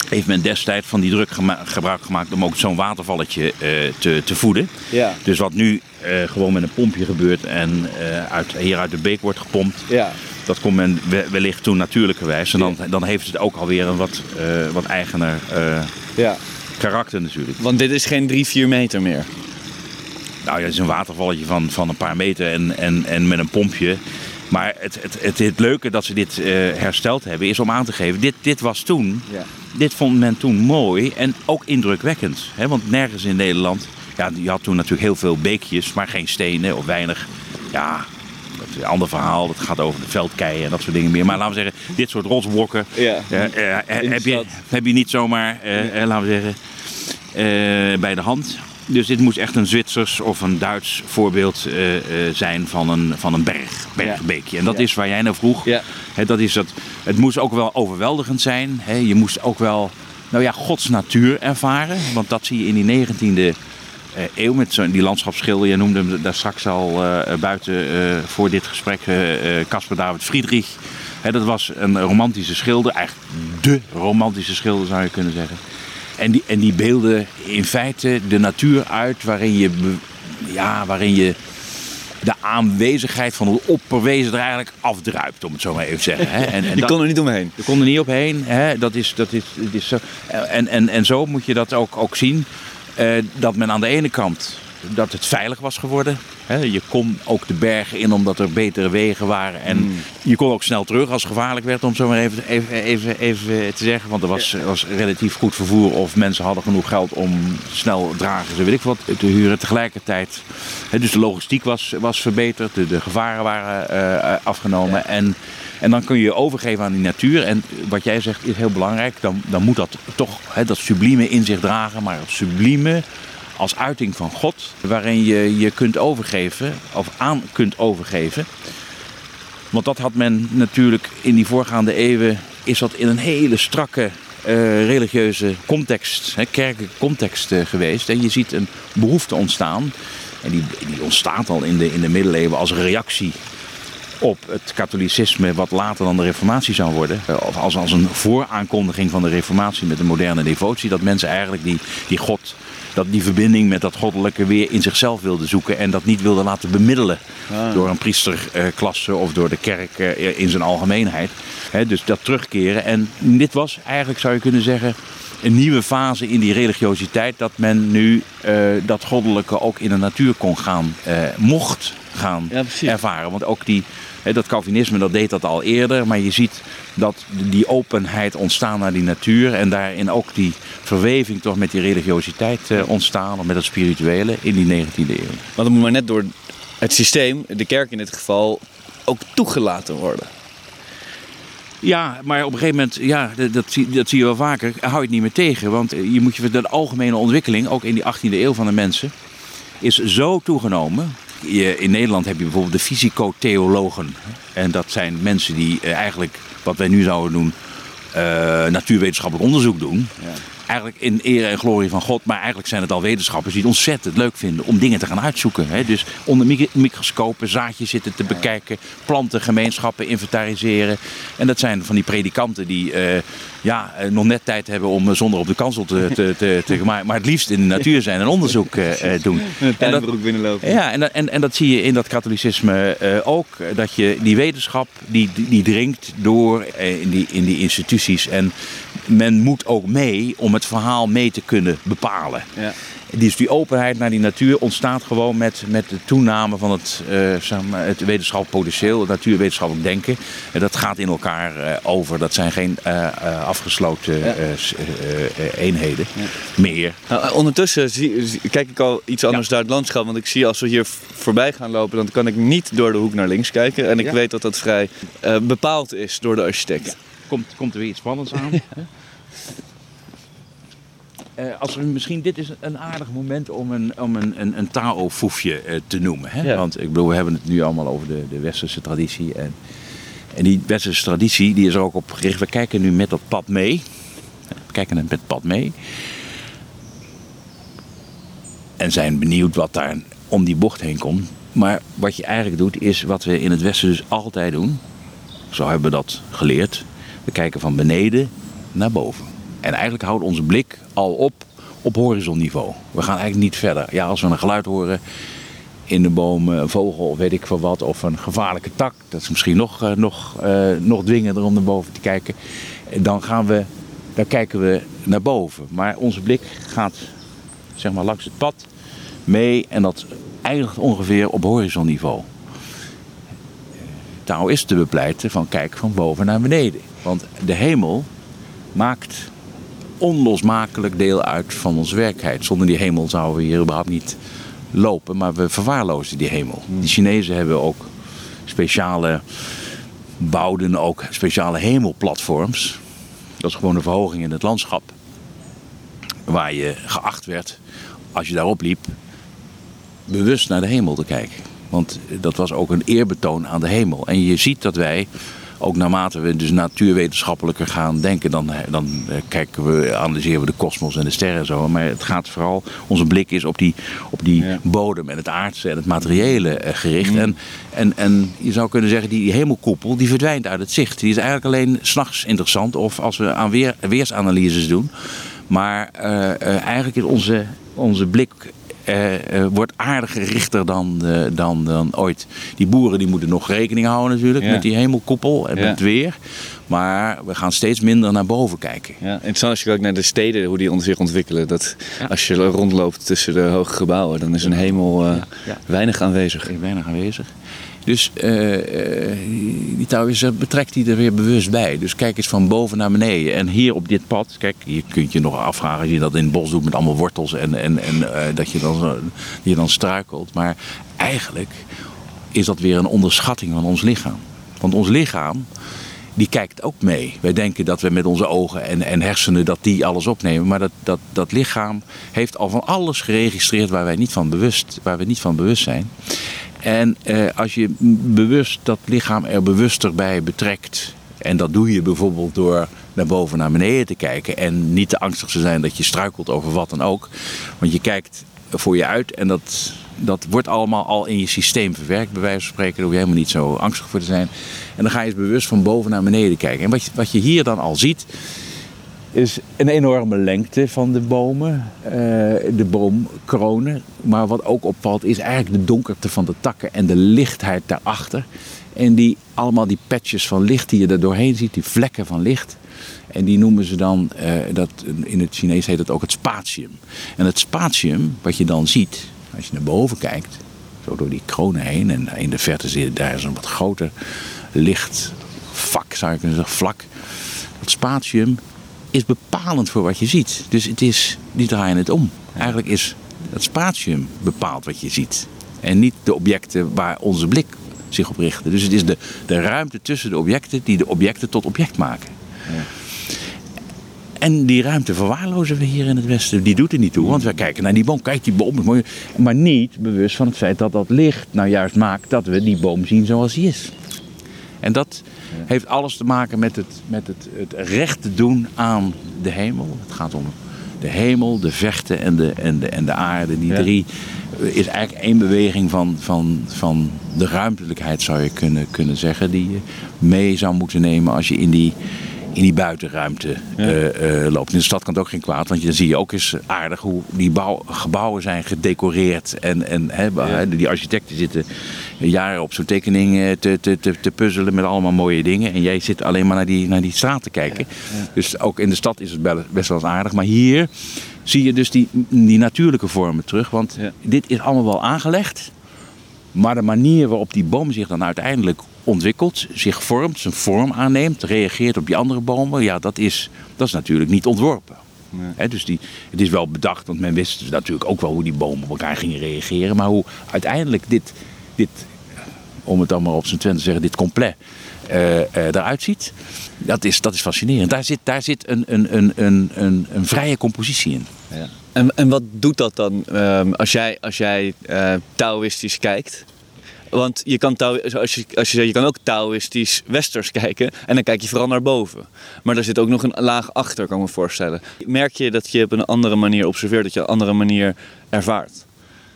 Speaker 2: heeft men destijds van die druk gema- gebruik gemaakt om ook zo'n watervalletje eh, te, te voeden.
Speaker 1: Ja.
Speaker 2: Dus wat nu eh, gewoon met een pompje gebeurt en eh, uit, hier uit de beek wordt gepompt,
Speaker 1: Ja.
Speaker 2: dat kon men we- wellicht toen natuurlijkerwijs. En dan, dan heeft het ook alweer een wat, eh, wat eigener eh,
Speaker 1: ja.
Speaker 2: karakter natuurlijk.
Speaker 1: Want dit is geen 3, 4 meter meer.
Speaker 2: Nou ja, het is een watervalletje van, van een paar meter en, en, en met een pompje. Maar het, het, het, het leuke dat ze dit eh, hersteld hebben is om aan te geven, dit, dit was toen,
Speaker 1: Ja.
Speaker 2: dit vond men toen mooi en ook indrukwekkend. Hè? Want nergens in Nederland, ja, je had toen natuurlijk heel veel beekjes, maar geen stenen of weinig. Ja, dat is een ander verhaal, dat gaat over de veldkeien en dat soort dingen meer. Maar laten we zeggen, dit soort rotsblokken
Speaker 1: Ja.
Speaker 2: eh, eh, heb, je, heb je niet zomaar, eh, eh, laten we zeggen, eh, bij de hand. Dus dit moest echt een Zwitsers of een Duits voorbeeld eh, eh, zijn van een, van een berg, bergbeekje. En dat is waar jij naar vroeg.
Speaker 1: Ja.
Speaker 2: Dat is dat, het moest ook wel overweldigend zijn. Je moest ook wel nou ja, Gods natuur ervaren. Want dat zie je in die 19e eh, eeuw met zo'n die landschapsschilder. Je noemde hem daar straks al buiten voor dit gesprek Caspar David Friedrich. Dat was een romantische schilder, eigenlijk de romantische schilder zou je kunnen zeggen. En die, en die beelden in feite de natuur uit waarin je, ja, waarin je de aanwezigheid van het opperwezen er eigenlijk afdruipt, om het zo maar even te zeggen. Hè. <laughs>
Speaker 1: En, en je kon er niet omheen.
Speaker 2: Je kon er niet omheen. Hè. Dat is, dat is, dat is zo. En, en, en zo moet je dat ook, ook zien. Uh, dat men aan de ene kant dat het veilig was geworden. je kon ook de bergen in omdat er betere wegen waren. En hmm. je kon ook snel terug als het gevaarlijk werd, om zo maar even, even, even, even te zeggen. Want er was, was relatief goed vervoer of mensen hadden genoeg geld om snel dragen, weet ik wat, te huren. Tegelijkertijd, dus de logistiek was, was verbeterd, de, de gevaren waren uh, afgenomen. En, en dan kun je je overgeven aan die natuur. En wat jij zegt is heel belangrijk. Dan, dan moet dat toch dat sublieme in zich dragen. Maar het sublieme als uiting van God, waarin je je kunt overgeven, of aan kunt overgeven. Want dat had men natuurlijk in die voorgaande eeuwen, is dat in een hele strakke uh, religieuze context, hè, context uh, geweest. En je ziet een behoefte ontstaan. En die, die ontstaat al in de, in de middeleeuwen als reactie op het katholicisme, wat later dan de reformatie zou worden. Eh, of als, als een vooraankondiging van de reformatie met de moderne devotie. Dat mensen eigenlijk die, die God dat die verbinding met dat goddelijke weer in zichzelf wilde zoeken en dat niet wilde laten bemiddelen ah. door een priesterklasse of door de kerk eh, in zijn algemeenheid. dus dat terugkeren. En dit was eigenlijk, zou je kunnen zeggen, een nieuwe fase in die religiositeit. Dat men nu uh, dat goddelijke ook in de natuur kon gaan, uh, mocht gaan ervaren. Want ook die, dat Calvinisme dat deed dat al eerder. Maar je ziet dat die openheid ontstaan naar die natuur. En daarin ook die verweving toch met die religiositeit uh, ontstaan. Of met het spirituele in die 19e eeuw.
Speaker 1: Want dan moet maar net door het systeem, de kerk in dit geval, ook toegelaten worden.
Speaker 2: Ja, maar op een gegeven moment, ja, dat, dat, zie, dat zie je wel vaker, hou je het niet meer tegen. Want je moet je de algemene ontwikkeling, ook in die 18e eeuw van de mensen, is zo toegenomen. Je, in Nederland heb je bijvoorbeeld de fysico-theologen. En dat zijn mensen die eh, eigenlijk, wat wij nu zouden doen, uh, natuurwetenschappelijk onderzoek doen. Ja eigenlijk in ere en glorie van God. Maar eigenlijk zijn het al wetenschappers die het ontzettend leuk vinden om dingen te gaan uitzoeken. Hè? Dus onder microscopen zaadjes zitten te bekijken, plantengemeenschappen inventariseren. En dat zijn van die predikanten die uh, ja, eh, nog net tijd hebben om eh, zonder op de kansel te, te, te, te maar, maar het liefst in de natuur zijn en onderzoek uh, doen. <laughs>
Speaker 1: En dat, binnenlopen.
Speaker 2: Ja, en, en, en dat zie je in dat katholicisme uh, ook. Dat je die wetenschap die, die dringt door in, die, in die instituties. En men moet ook mee om het verhaal mee te kunnen bepalen. Ja. Dus die openheid naar die natuur ontstaat gewoon met, met de toename van het, uh, zeg maar, het wetenschappelijk potentieel, het natuurwetenschappelijk denken. En dat gaat in elkaar uh, over. Dat zijn geen uh, afgesloten ja. eenheden ja. meer.
Speaker 1: Nou, ondertussen zie, kijk ik al iets anders naar het landschap. Want ik zie als we hier voorbij gaan lopen, dan kan ik niet door de hoek naar links kijken. En ik weet dat dat vrij bepaald is door de architect.
Speaker 2: Komt, komt er weer iets spannends aan. <laughs> Uh, als we, misschien dit is een aardig moment om een, om een, een, een Tao-foefje uh, te noemen. Hè? Want ik bedoel, we hebben het nu allemaal over de, de westerse traditie. En, en die westerse traditie die is er ook op gericht. We kijken nu met dat pad mee. We kijken met het pad mee. En zijn benieuwd wat daar om die bocht heen komt. Maar wat je eigenlijk doet, is wat we in het Westen dus altijd doen. Zo hebben we dat geleerd. We kijken van beneden naar boven. En eigenlijk houdt onze blik al op op horizonniveau. We gaan eigenlijk niet verder. Ja, als we een geluid horen in de boom, een vogel of weet ik veel wat, of een gevaarlijke tak, dat is misschien nog, uh, nog, uh, nog dwingender om naar boven te kijken. Dan, gaan we, dan kijken we naar boven. Maar onze blik gaat zeg maar, langs het pad mee en dat eindigt ongeveer op horizonniveau. is te bepleiten van kijk van boven naar beneden. Want de hemel maakt onlosmakelijk deel uit van onze werkelijkheid. Zonder die hemel zouden we hier überhaupt niet lopen, maar we verwaarlozen die hemel. Hmm. Die Chinezen hebben ook speciale, bouwden ook speciale hemelplatforms. Dat is gewoon een verhoging in het landschap. Waar je geacht werd als je daarop liep, bewust naar de hemel te kijken. Want dat was ook een eerbetoon aan de hemel. En je ziet dat wij, ook naarmate we dus natuurwetenschappelijker gaan denken, dan, dan eh, kijken we, analyseren we de kosmos en de sterren en zo. Maar het gaat vooral, onze blik is op die, op die bodem en het aardse en het materiële eh, gericht.
Speaker 1: Mm.
Speaker 2: En, en, en je zou kunnen zeggen, die hemelkoepel die verdwijnt uit het zicht. Die is eigenlijk alleen s'nachts interessant of als we aan weer, weersanalyses doen. Maar eh, eh, eigenlijk is onze, onze blik eh, eh, wordt aardig gerichter dan, eh, dan, dan ooit. Die boeren die moeten nog rekening houden natuurlijk
Speaker 1: Ja.
Speaker 2: met die hemelkoepel en
Speaker 1: Ja.
Speaker 2: met het weer. Maar we gaan steeds minder naar boven kijken.
Speaker 1: Ja, interessant als je kijkt naar de steden, hoe die zich ontwikkelen. Dat als je rondloopt tussen de hoge gebouwen, dan is een hemel eh, weinig aanwezig.
Speaker 2: Weinig aanwezig. Dus eh, eh, die touwwisser betrekt die er weer bewust bij. Dus kijk eens van boven naar beneden. En hier op dit pad, kijk, hier kun je je nog afvragen als je dat in het bos doet met allemaal wortels en, en, en eh, dat je dan, je dan struikelt. Maar eigenlijk is dat weer een onderschatting van ons lichaam. Want ons lichaam, die kijkt ook mee. Wij denken dat we met onze ogen en, en hersenen dat die alles opnemen. Maar dat, dat, dat lichaam heeft al van alles geregistreerd waar wij niet van bewust, waar we niet van bewust zijn. En eh, als je bewust dat lichaam er bewuster bij betrekt. En dat doe je bijvoorbeeld door naar boven naar beneden te kijken. En niet te angstig te zijn dat je struikelt over wat dan ook. Want je kijkt voor je uit en dat, dat wordt allemaal al in je systeem verwerkt. Bij wijze van spreken, daar hoef je helemaal niet zo angstig voor te zijn. En dan ga je eens bewust van boven naar beneden kijken. En wat je, wat je hier dan al ziet, is een enorme lengte van de bomen, eh, de boomkronen. Maar wat ook opvalt is eigenlijk de donkerte van de takken en de lichtheid daarachter. En die, allemaal die patches van licht die je er doorheen ziet, die vlekken van licht. En die noemen ze dan, eh, dat, in het Chinees heet het ook het spatium. En het spatium, wat je dan ziet, als je naar boven kijkt, zo door die kronen heen. En in de verte zit daar is een wat groter lichtvak, zou je kunnen zeggen, vlak. Dat spatium is bepalend voor wat je ziet. Dus het is, die draaien het om. Eigenlijk is het spatium bepaalt wat je ziet. En niet de objecten waar onze blik zich op richt. Dus het is de, de ruimte tussen de objecten die de objecten tot object maken. En die ruimte verwaarlozen we hier in het Westen. Die doet er niet toe, want we kijken naar die boom. Kijk, die boom is mooi. Maar niet bewust van het feit dat dat licht nou juist maakt dat we die boom zien zoals die is. En dat heeft alles te maken met het, met het, het recht te doen aan de hemel. Het gaat om de hemel, de vechten en de, en de, en de aarde. Die
Speaker 1: Ja.
Speaker 2: drie is eigenlijk één beweging van, van, van de ruimtelijkheid, zou je kunnen, kunnen zeggen. Die je mee zou moeten nemen als je in die, in die buitenruimte eh, eh, loopt. In de stad kan het ook geen kwaad, want je- dan zie je ook eens aardig hoe die bouw, gebouwen zijn gedecoreerd. En, en
Speaker 1: Ja.
Speaker 2: die architecten zitten jaren op zo'n tekening eh, te, te, te, te puzzelen met allemaal mooie dingen. En jij zit alleen maar naar die, naar die straat te kijken. Dus ook in de stad is het best wel eens aardig. Maar hier zie je dus die, die natuurlijke vormen terug. Want dit is allemaal wel aangelegd. Maar de manier waarop die boom zich dan uiteindelijk ontwikkelt, zich vormt, zijn vorm aanneemt, reageert op die andere bomen, ja, dat is, dat is natuurlijk niet ontworpen.
Speaker 1: Nee.
Speaker 2: Dus die, het is wel bedacht, want men wist dus natuurlijk ook wel hoe die bomen op elkaar gingen reageren. Maar hoe uiteindelijk dit, dit om het dan maar op zijn twintig te zeggen, dit compleet eh, eh, eruit ziet, dat is, dat is fascinerend. Daar zit, daar zit een, een, een, een, een, een vrije compositie in.
Speaker 1: Ja. En, en wat doet dat dan ehm, als jij, als jij eh, Taoïstisch kijkt? Want je kan, als je, als je, je kan ook Taoïstisch westers kijken en dan kijk je vooral naar boven. Maar er zit ook nog een laag achter, kan ik me voorstellen. Merk je dat je op een andere manier observeert, dat je op een andere manier ervaart?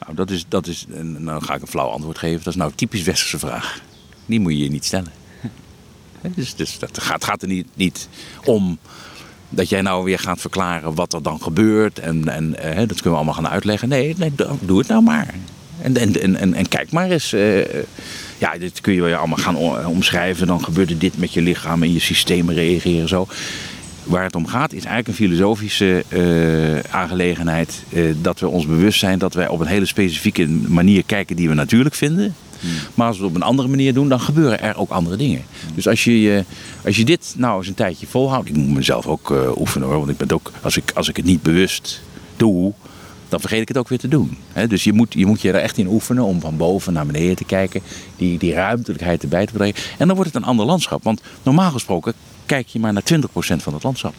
Speaker 2: Nou, dat is, dat is, nou ga ik een flauw antwoord geven. Dat is nou een typisch westerse vraag. Die moet je je niet stellen. Dus, dus dat gaat, gaat er niet, niet om dat jij nou weer gaat verklaren wat er dan gebeurt. En, en eh, dat kunnen we allemaal gaan uitleggen. Nee, nee doe het nou maar. En, en, en, en, kijk maar eens. eh, ja, dit kun je allemaal gaan omschrijven. Dan gebeurt er dit met je lichaam en je systemen reageren zo. Waar het om gaat is eigenlijk een filosofische eh, aangelegenheid. dat we ons bewust zijn dat wij op een hele specifieke manier kijken die we natuurlijk vinden. Maar als we het op een andere manier doen, dan gebeuren er ook andere dingen. Dus als je, als je dit nou eens een tijdje volhoudt. Ik moet mezelf ook eh, oefenen hoor. Want ik ben ook, als ik, als ik het niet bewust doe, dan vergeet ik het ook weer te doen. Dus je moet, je moet je er echt in oefenen om van boven naar beneden te kijken. Die, die ruimtelijkheid erbij te brengen. En dan wordt het een ander landschap. Want normaal gesproken kijk je maar naar 20% van het landschap.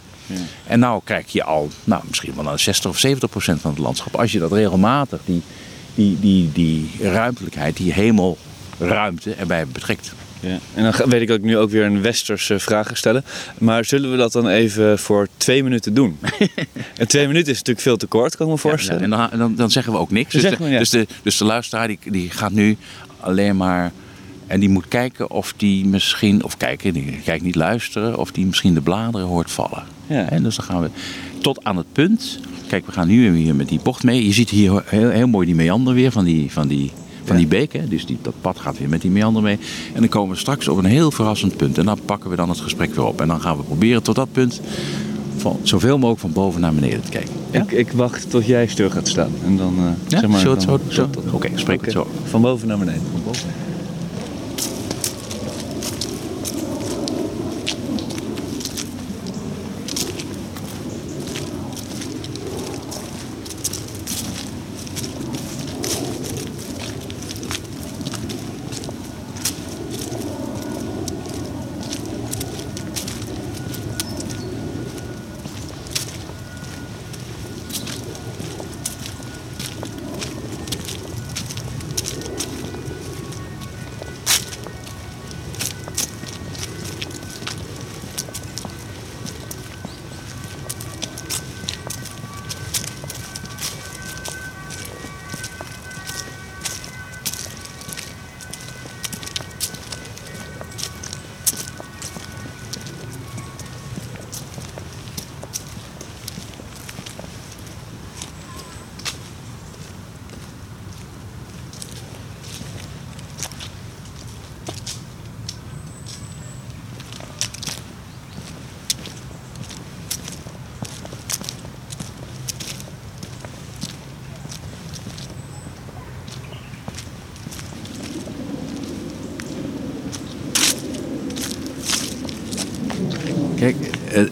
Speaker 2: En nou kijk je al, nou, misschien wel naar 60 of 70 procent van het landschap. Als je dat regelmatig, die, die, die, die ruimtelijkheid, die hemelruimte erbij betrekt.
Speaker 1: Ja. En dan weet ik dat ik nu ook weer een westerse vraag ga stellen. Maar zullen we dat dan even voor twee minuten doen? <laughs> en twee minuten is natuurlijk veel te kort, kan ik me voorstellen.
Speaker 2: Ja, en dan, dan, dan, zeggen we ook niks. Dus de, dus, de, dus de luisteraar die, die gaat nu alleen maar... En die moet kijken of die misschien... Of kijken, die kijkt niet luisteren. Of die misschien de bladeren hoort vallen. Ja. En dus dan gaan we tot aan het punt... Kijk, we gaan nu weer met die bocht mee. Je ziet hier heel, heel mooi die meander weer van die... Van die van die beek. Hè? Dus die, dat pad gaat weer met die meander mee. En dan komen we straks op een heel verrassend punt. En dan pakken we dan het gesprek weer op. En dan gaan we proberen tot dat punt van zoveel mogelijk van boven naar beneden te kijken.
Speaker 1: Ja? Ik, ik, wacht tot jij stil gaat staan. En dan, uh,
Speaker 2: ja? zeg maar, zo, zo, zo. Oké, okay, spreek okay. het zo.
Speaker 1: Van boven naar beneden. Van boven.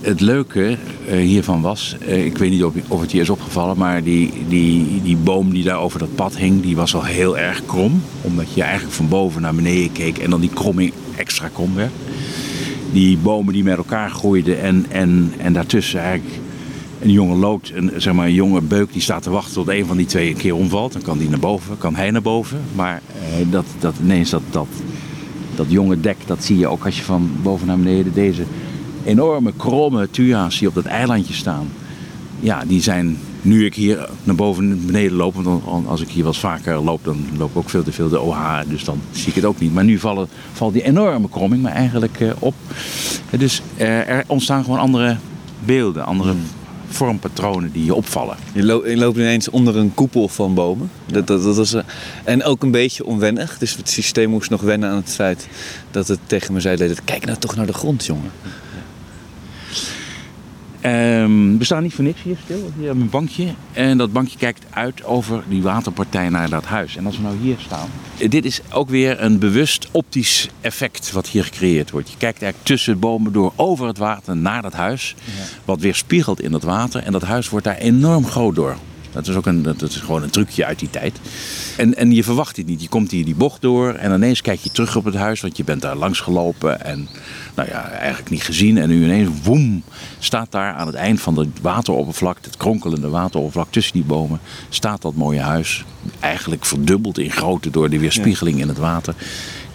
Speaker 2: Het, leuke uh, hiervan was, uh, ik weet niet of, het je is opgevallen, maar die, die, die boom die daar over dat pad hing, die was al heel erg krom. Omdat je eigenlijk van boven naar beneden keek en dan die kromming extra krom werd. Die bomen die met elkaar groeiden en, en, en daartussen eigenlijk een jonge lood, een, zeg maar, een jonge beuk die staat te wachten tot een van die twee een keer omvalt. Dan kan die naar boven, kan hij naar boven. Maar uh, dat, dat, ineens dat, dat, dat jonge dek, dat zie je ook als je van boven naar beneden deze enorme kromme tua's die op dat eilandje staan. Ja, die zijn, nu ik hier naar boven en beneden loop, want als ik hier wat vaker loop, dan loop ik ook veel te veel de OH, dus dan zie ik het ook niet. Maar nu vallen, valt die enorme kromming maar eigenlijk uh, op. Dus uh, er ontstaan gewoon andere beelden, andere hmm. vormpatronen die je opvallen.
Speaker 1: Je, lo je, loopt ineens onder een koepel van bomen. Ja. Dat, dat, dat is, uh, en ook een beetje onwennig. Dus het systeem moest nog wennen aan het feit dat het tegen me zei: kijk nou toch naar de grond, jongen.
Speaker 2: Um, we staan niet voor niks hier stil. Hier hebben een bankje. En dat bankje kijkt uit over die waterpartij naar dat huis. En als we nou hier staan. Dit is ook weer een bewust optisch effect wat hier gecreëerd wordt. Je kijkt eigenlijk tussen bomen door over het water naar dat huis. Ja. Wat weer spiegelt in het water. En dat huis wordt daar enorm groot door. Dat is ook een, dat is gewoon een trucje uit die tijd. En, en je verwacht dit niet. Je komt hier die bocht door en ineens kijk je terug op het huis, want je bent daar langs gelopen en nou ja, eigenlijk niet gezien. En nu ineens, woem, staat daar aan het eind van het wateroppervlak, het kronkelende wateroppervlak tussen die bomen, staat dat mooie huis. Eigenlijk verdubbeld in grootte door de weerspiegeling in het water.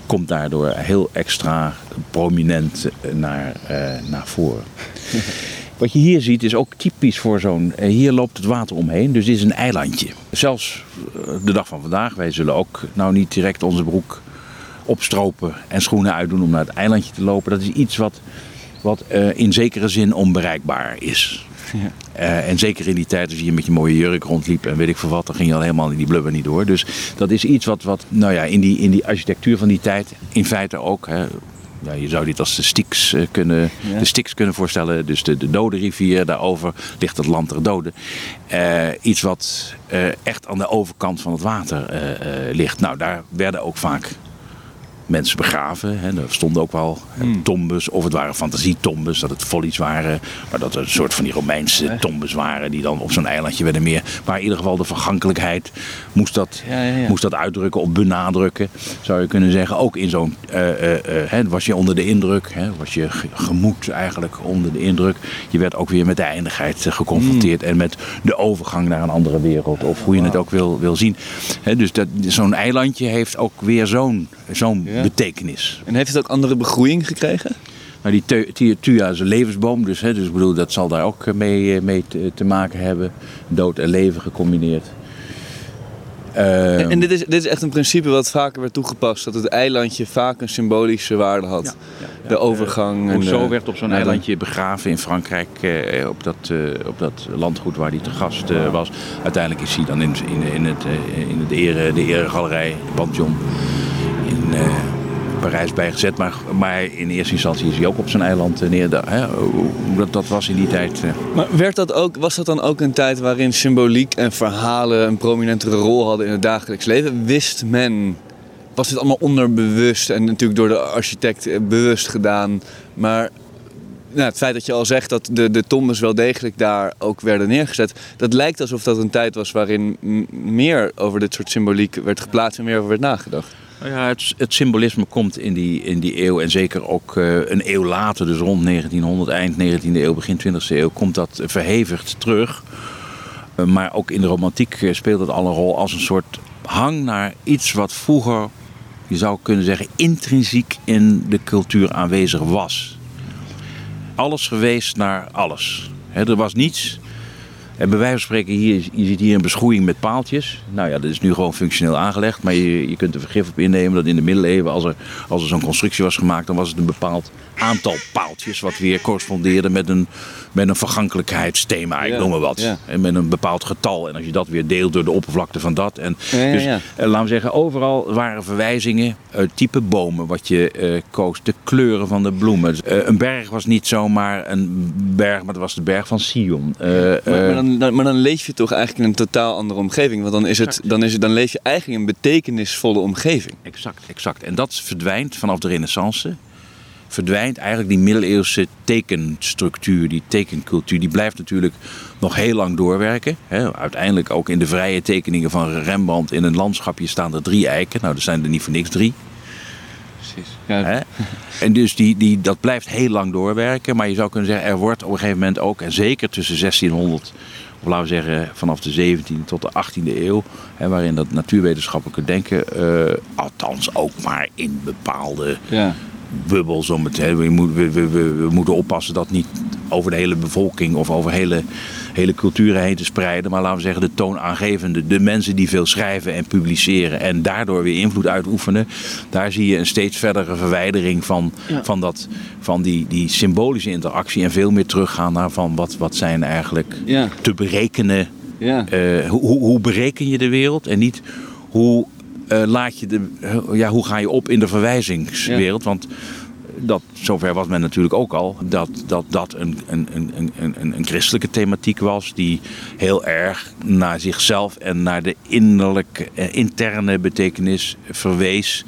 Speaker 2: Komt daardoor heel extra prominent naar, uh, naar voren. <laughs> Wat je hier ziet is ook typisch voor zo'n... Eh, hier loopt het water omheen, dus dit is een eilandje. Zelfs eh, de dag van vandaag, wij zullen ook nou niet direct onze broek opstropen en schoenen uitdoen om naar het eilandje te lopen. Dat is iets wat, wat uh, in zekere zin onbereikbaar is. Ja. Uh, en zeker in die tijd, als je met je mooie jurk rondliep en weet ik veel wat, dan ging je al helemaal in die blubber niet door. Dus dat is iets wat, wat nou ja, in, die, in die architectuur van die tijd, in feite ook, hè, ja, je zou dit als de Styx, uh, kunnen, ja. de Styx kunnen voorstellen. Dus de, de Dode rivier, daarover ligt het land der doden. Uh, iets wat uh, echt aan de overkant van het water ligt. Nou, daar werden ook vaak mensen begraven. Hè. Er stonden ook wel hmm. tombes, of het waren fantasietombes, dat het follies waren. Maar dat het een soort van die Romeinse tombes waren die dan op zo'n eilandje werden meer. Maar in ieder geval de vergankelijkheid moest dat, Moest dat uitdrukken of benadrukken, zou je kunnen zeggen. Ook in zo'n, uh, uh, was je onder de indruk, hè, was je gemoed eigenlijk onder de indruk. Je werd ook weer met de eindigheid geconfronteerd hmm. en met de overgang naar een andere wereld. Of hoe je het ook wil, wil zien. dus dat, zo'n eilandje heeft ook weer zo'n zo'n betekenis.
Speaker 1: En heeft het ook andere begroeiing gekregen?
Speaker 2: Nou, die Tuya is een levensboom, dus, hè, dus ik bedoel, dat zal daar ook eh, mee, eh, mee te, te maken hebben. Dood en leven gecombineerd.
Speaker 1: Uh, en dit is, dit is echt een principe wat vaker werd toegepast. Dat het eilandje vaak een symbolische waarde had. Ja, ja, de overgang.
Speaker 2: Uh, en zo werd op zo'n eilandje begraven in Frankrijk. Uh, op, dat, op dat landgoed waar hij te gast was. Uiteindelijk is hij dan in, in, in, het, in het ere, de eregalerij, de Pantheon uh, Parijs bijgezet. Maar, maar in eerste instantie is hij ook op zijn eiland uh, neer. Dat, was in die tijd. Uh...
Speaker 1: Maar werd dat ook, was dat dan ook een tijd waarin symboliek en verhalen een prominentere rol hadden in het dagelijks leven? Wist men was dit allemaal onderbewust en natuurlijk door de architect bewust gedaan. Maar nou, het feit dat je al zegt dat de, de tombes wel degelijk daar ook werden neergezet, dat lijkt alsof dat een tijd was waarin meer over dit soort symboliek werd geplaatst en meer over werd nagedacht.
Speaker 2: Nou ja, het, het, symbolisme komt in die, in die eeuw en zeker ook uh, een eeuw later, dus rond 1900, eind 19e eeuw, begin 20e eeuw, komt dat verhevigd terug. Uh, maar ook in de romantiek uh, speelt het al een rol als een soort hang naar iets wat vroeger, je zou kunnen zeggen, intrinsiek in de cultuur aanwezig was. Alles geweest naar alles. Er was niets en bij wijze van spreken, hier, je ziet hier een beschroeiing met paaltjes. Nou ja, dat is nu gewoon functioneel aangelegd. Maar je, je kunt er vergif op innemen dat in de middeleeuwen, als er, als er zo'n constructie was gemaakt, dan was het een bepaald aantal paaltjes. Wat weer correspondeerde met een, met een vergankelijkheidsthema, ik noem maar wat. En met een bepaald getal. En als je dat weer deelt door de oppervlakte van dat. En dus, eh, laten we zeggen, overal waren verwijzingen, type bomen wat je uh, koos, de kleuren van de bloemen. een berg was niet zomaar een berg, maar het was de berg van Sion.
Speaker 1: Maar, maar, dan, maar, dan, leef je toch eigenlijk in een totaal andere omgeving. Want dan, is het, dan, is het, dan leef je eigenlijk in een betekenisvolle omgeving.
Speaker 2: Exact, exact. En dat verdwijnt vanaf de renaissance verdwijnt eigenlijk die middeleeuwse tekenstructuur, die tekencultuur. Die blijft natuurlijk nog heel lang doorwerken. Uiteindelijk ook in de vrije tekeningen van Rembrandt in een landschapje staan er drie eiken. Nou, er zijn er niet voor niks drie. Precies. Ja. En dus die, die, dat blijft heel lang doorwerken. Maar je zou kunnen zeggen, er wordt op een gegeven moment ook, en zeker tussen 1600 of laten we zeggen vanaf de 17e tot de 18e eeuw, hè, waarin dat natuurwetenschappelijke denken, uh, althans ook maar in bepaalde ja bubbel. Zo met, hè. We, we, we, we, moeten oppassen dat niet over de hele bevolking of over hele, hele culturen heen te spreiden. Maar laten we zeggen de toonaangevende, de mensen die veel schrijven en publiceren en daardoor weer invloed uitoefenen. Daar zie je een steeds verdere verwijdering van, van, dat, van die, die symbolische interactie. En veel meer teruggaan naar van wat, wat zijn eigenlijk te berekenen. Ja. Uh, hoe, hoe bereken je de wereld en niet hoe uh, laat je de, ja, hoe ga je op in de verwijzingswereld? Want dat, zover was men natuurlijk ook al, dat dat, dat een, een, een, een, een christelijke thematiek was die heel erg naar zichzelf en naar de innerlijke, eh, interne betekenis verwees.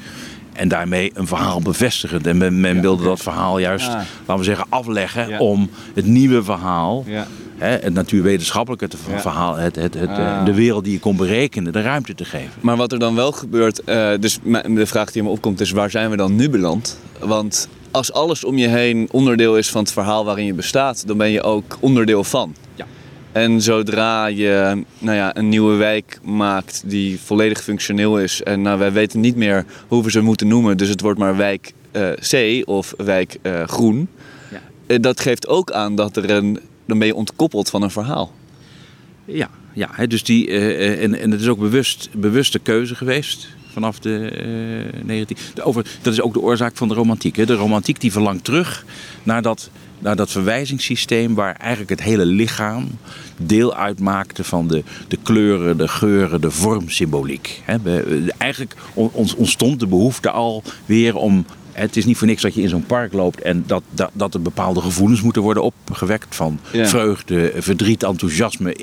Speaker 2: En daarmee een verhaal bevestigend. En men, men wilde dat verhaal juist, ah. laten we zeggen, afleggen om het nieuwe verhaal hè, het natuurwetenschappelijke verhaal, het, het, het, ah. de wereld die je kon berekenen, de ruimte te geven.
Speaker 1: Maar wat er dan wel gebeurt, uh, dus de vraag die me opkomt is waar zijn we dan nu beland? Want als alles om je heen onderdeel is van het verhaal waarin je bestaat, dan ben je ook onderdeel van. Ja. En zodra je nou ja, een nieuwe wijk maakt die volledig functioneel is en nou, wij weten niet meer hoe we ze moeten noemen, dus het wordt maar wijk uh, C of wijk uh, groen. Ja. dat geeft ook aan dat er een dan ben je ontkoppeld van een verhaal.
Speaker 2: Ja, ja hè, dus die, uh, en, en het is ook bewust, bewuste keuze geweest vanaf de uh, 19... Over, dat is ook de oorzaak van de romantiek. Hè. De romantiek die verlangt terug naar dat, naar dat verwijzingssysteem... waar eigenlijk het hele lichaam deel uitmaakte van de, de kleuren, de geuren, de vormsymboliek. Hè. We, eigenlijk ontstond de behoefte al weer om het is niet voor niks dat je in zo'n park loopt en dat, dat, dat er bepaalde gevoelens moeten worden opgewekt. Van vreugde, verdriet, enthousiasme,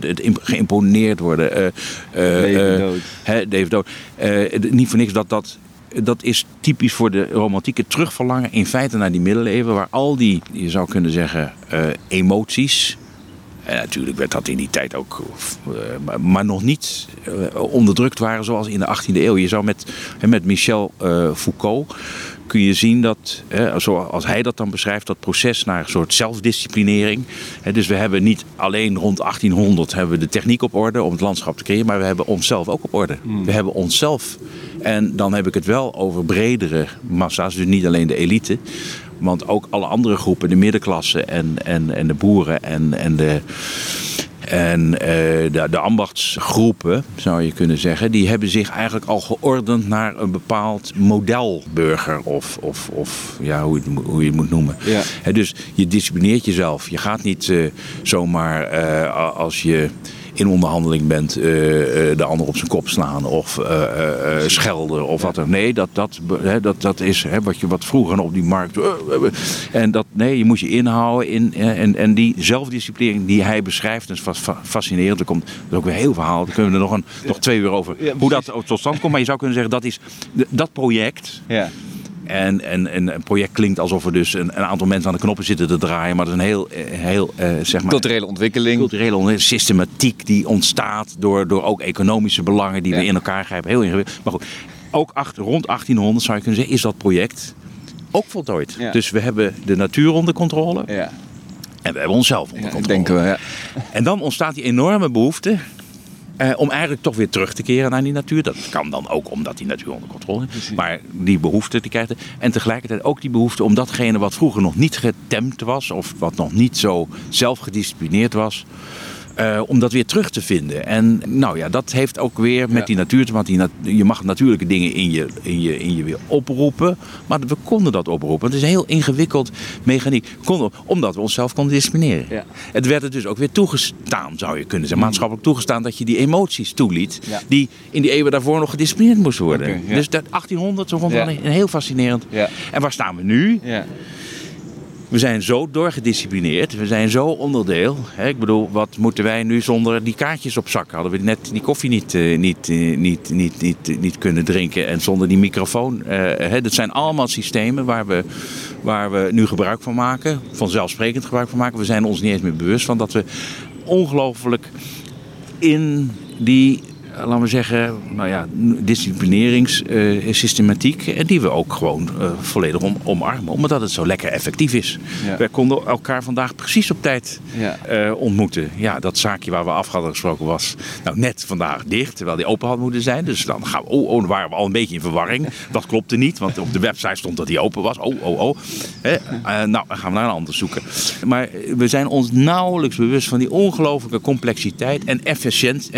Speaker 2: het geïmponeerd worden. Uh, dood. Hè, dood. niet voor niks dat dat dat is typisch voor de romantieke terugverlangen in feite naar die middeleeuwen, waar al die, je zou kunnen zeggen, uh, emoties. En natuurlijk werd dat in die tijd ook, uh, maar nog niet uh, onderdrukt waren zoals in de 18e eeuw. Je zou met, met Michel Foucault kun je zien dat, zoals hij dat dan beschrijft, dat proces naar een soort zelfdisciplinering. Dus we hebben niet alleen rond 1800 hebben we de techniek op orde om het landschap te creëren, maar we hebben onszelf ook op orde. We hebben onszelf. En dan heb ik het wel over bredere massa's, dus niet alleen de elite. Want ook alle andere groepen, de middenklasse en, en, en de boeren en, en de en uh, de, de, ambachtsgroepen, zou je kunnen zeggen, die hebben zich eigenlijk al geordend naar een bepaald modelburger. Of, of, of ja, hoe, je, hoe je het moet noemen. Ja. dus je disciplineert jezelf. Je gaat niet uh, zomaar uh, als je in onderhandeling bent, uh, de ander op zijn kop slaan of uh, schelden of wat dan. Nee, dat, dat, dat, dat is wat, je, wat vroeger op die markt. en dat, nee, je moet je inhouden. In, en, en die zelfdiscipline die hij beschrijft, is fascinerend. Er komt er is ook weer heel verhaal. Daar kunnen we er nog, een, nog twee uur over. hoe dat tot stand komt. Maar je zou kunnen zeggen, dat is dat project. Ja. En, en, en een project klinkt alsof er dus een, een, aantal mensen aan de knoppen zitten te draaien. Maar dat is een heel, eh, heel uh, zeg maar...
Speaker 1: Culturele ontwikkeling.
Speaker 2: Culturele ontwikkeling, systematiek die ontstaat door, door ook economische belangen die we in elkaar grijpen. Heel ingewikkeld. Maar goed, ook achter, rond 1800 zou je kunnen zeggen, is dat project ook voltooid. Dus we hebben de natuur onder controle. Ja. En we hebben onszelf onder controle.
Speaker 1: denken we, ja.
Speaker 2: En dan ontstaat die enorme behoefte uh, om eigenlijk toch weer terug te keren naar die natuur. Dat kan dan ook omdat die natuur onder controle is. Maar die behoefte die krijgt. En tegelijkertijd ook die behoefte om datgene wat vroeger nog niet getemd was. Of wat nog niet zo zelfgedisciplineerd was. Uh, om dat weer terug te vinden. En nou ja, dat heeft ook weer met die natuur te maken. Je mag natuurlijke dingen in je, in, je, in je weer oproepen. Maar we konden dat oproepen. Het is een heel ingewikkeld mechaniek. Konden, omdat we onszelf konden disciplineren. Ja. Het werd er dus ook weer toegestaan, zou je kunnen zeggen. Maatschappelijk toegestaan dat je die emoties toeliet. Die in die eeuwen daarvoor nog gedisciplineerd moesten worden. Okay, dus dat 1800, zo vond ik een heel fascinerend. En waar staan we nu? We zijn zo doorgedisciplineerd. We zijn zo onderdeel. Ik bedoel, wat moeten wij nu zonder die kaartjes op zak? Hadden we net die koffie niet, uh, niet, uh, niet, niet, niet, niet kunnen drinken en zonder die microfoon. Uh, dat zijn allemaal systemen waar we, waar we nu gebruik van maken. Vanzelfsprekend gebruik van maken. We zijn ons niet eens meer bewust van dat we ongelooflijk in die eh, laten we zeggen, nou ja, disciplineringssystematiek. en die we ook gewoon uh, volledig om, omarmen, omdat het zo lekker effectief is. Ja. Wij konden elkaar vandaag precies op tijd ja. ontmoeten. Ja, dat zaakje waar we af hadden gesproken was nou, net vandaag dicht, terwijl die open had moeten zijn. Dus dan, gaan we, oh, oh, waren we al een beetje in verwarring. Dat klopte niet, want op de website stond dat die open was. Oh, oh, oh. Nou, dan gaan we naar een ander zoeken. Maar we zijn ons nauwelijks bewust van die ongelooflijke complexiteit en efficiënt,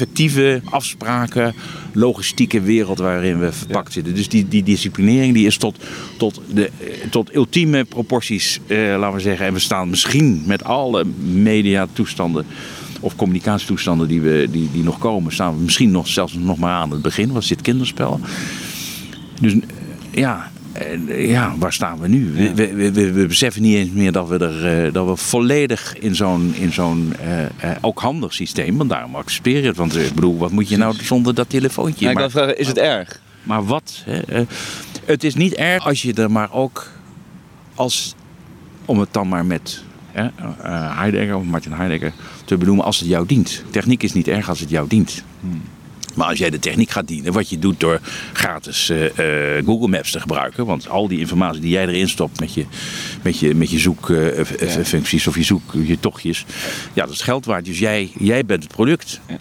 Speaker 2: effectieve afspraken, logistieke wereld waarin we verpakt zitten. Dus die, die disciplinering die is tot, tot, de, tot ultieme proporties, eh, laten we zeggen. En we staan misschien met alle mediatoestanden of communicatietoestanden die, we, die, die nog komen, staan we misschien nog, zelfs nog maar aan het begin. Was dit kinderspel? Dus ja, ja, waar staan we nu? We, we, we, we, beseffen niet eens meer dat we, er, uh, dat we volledig in zo'n, in zo'n uh, uh, ook handig systeem, want daarom accepteer je het. Want ik bedoel, wat moet je nou zonder dat telefoontje?
Speaker 1: Ja, ik wil vragen, is het erg?
Speaker 2: Maar wat? Hè? het is niet erg als je er maar ook als, om het dan maar met Heidegger of Martin Heidegger te benoemen, als het jou dient. Techniek is niet erg als het jou dient. Hmm. Maar als jij de techniek gaat dienen, wat je doet door gratis uh, uh, Google Maps te gebruiken. Want al die informatie die jij erin stopt met je, met je, met je zoekfuncties uh, of je zoek je tochtjes. Ja, dat is geld waard. Dus jij, jij bent het product. Ja.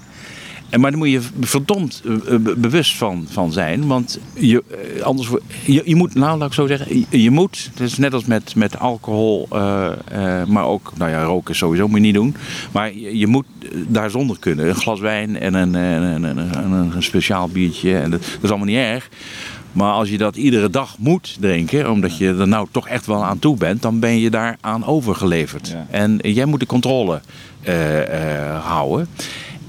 Speaker 2: En, maar daar moet je verdomd uh, bewust van, van zijn. Want je, uh, anders, je, je moet, nou laat ik zo zeggen, je, je moet, het is net als met, met alcohol, uh, maar ook, nou ja, roken sowieso moet je niet doen. Maar je, je moet daar zonder kunnen. Een glas wijn en een, een, een, speciaal biertje, en dat, dat is allemaal niet erg. Maar als je dat iedere dag moet drinken, omdat je er nou toch echt wel aan toe bent, dan ben je daar aan overgeleverd. Ja. En jij moet de controle houden.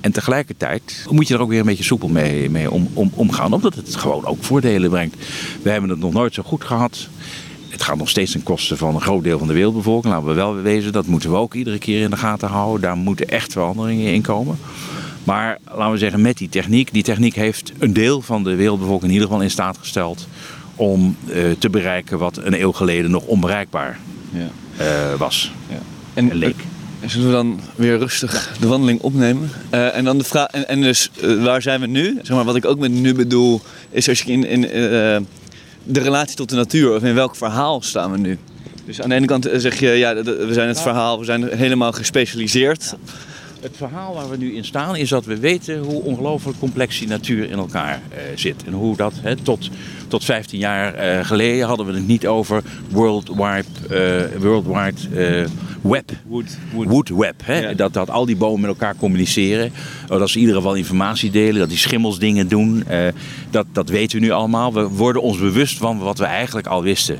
Speaker 2: En tegelijkertijd moet je er ook weer een beetje soepel mee, mee om, om, omgaan, omdat het gewoon ook voordelen brengt. We hebben het nog nooit zo goed gehad. Het gaat nog steeds ten koste van een groot deel van de wereldbevolking. Laten we wel wezen, dat moeten we ook iedere keer in de gaten houden. Daar moeten echt veranderingen in komen. Maar laten we zeggen, met die techniek, die techniek heeft een deel van de wereldbevolking in ieder geval in staat gesteld om uh, te bereiken wat een eeuw geleden nog onbereikbaar ja. uh, was. Ja. En, en leek.
Speaker 1: En zullen we dan weer rustig de wandeling opnemen? Uh, en dan de vraag, en, dus waar zijn we nu? Zeg maar, wat ik ook met nu bedoel, is als je in, in de relatie tot de natuur, of in welk verhaal staan we nu? Dus aan de ene kant zeg je, ja, we zijn het verhaal, we zijn helemaal gespecialiseerd.
Speaker 2: Het verhaal waar we nu in staan is dat we weten hoe ongelooflijk complex die natuur in elkaar zit. En hoe dat tot, tot 15 jaar geleden hadden we het niet over worldwide, uh, worldwide web. Wood, wood. wood web. Hè? Ja. Dat, dat al die bomen met elkaar communiceren. Oh, dat ze in ieder geval informatie delen. Dat die schimmels dingen doen. dat, dat weten we nu allemaal. We worden ons bewust van wat we eigenlijk al wisten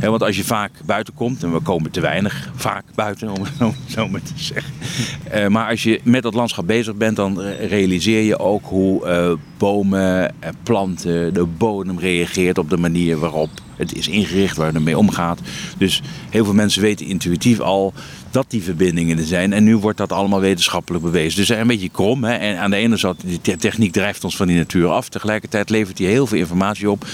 Speaker 2: want als je vaak buiten komt, en we komen te weinig vaak buiten, om het <laughs> zo maar te zeggen. Uh, maar als je met dat landschap bezig bent, dan realiseer je ook hoe uh, bomen en planten, de bodem reageert op de manier waarop het is ingericht, waar het mee omgaat. Dus heel veel mensen weten intuïtief al dat die verbindingen er zijn. En nu wordt dat allemaal wetenschappelijk bewezen. Dus een beetje krom. Hè? En aan de ene kant, die techniek drijft ons van die natuur af. Tegelijkertijd levert die heel veel informatie op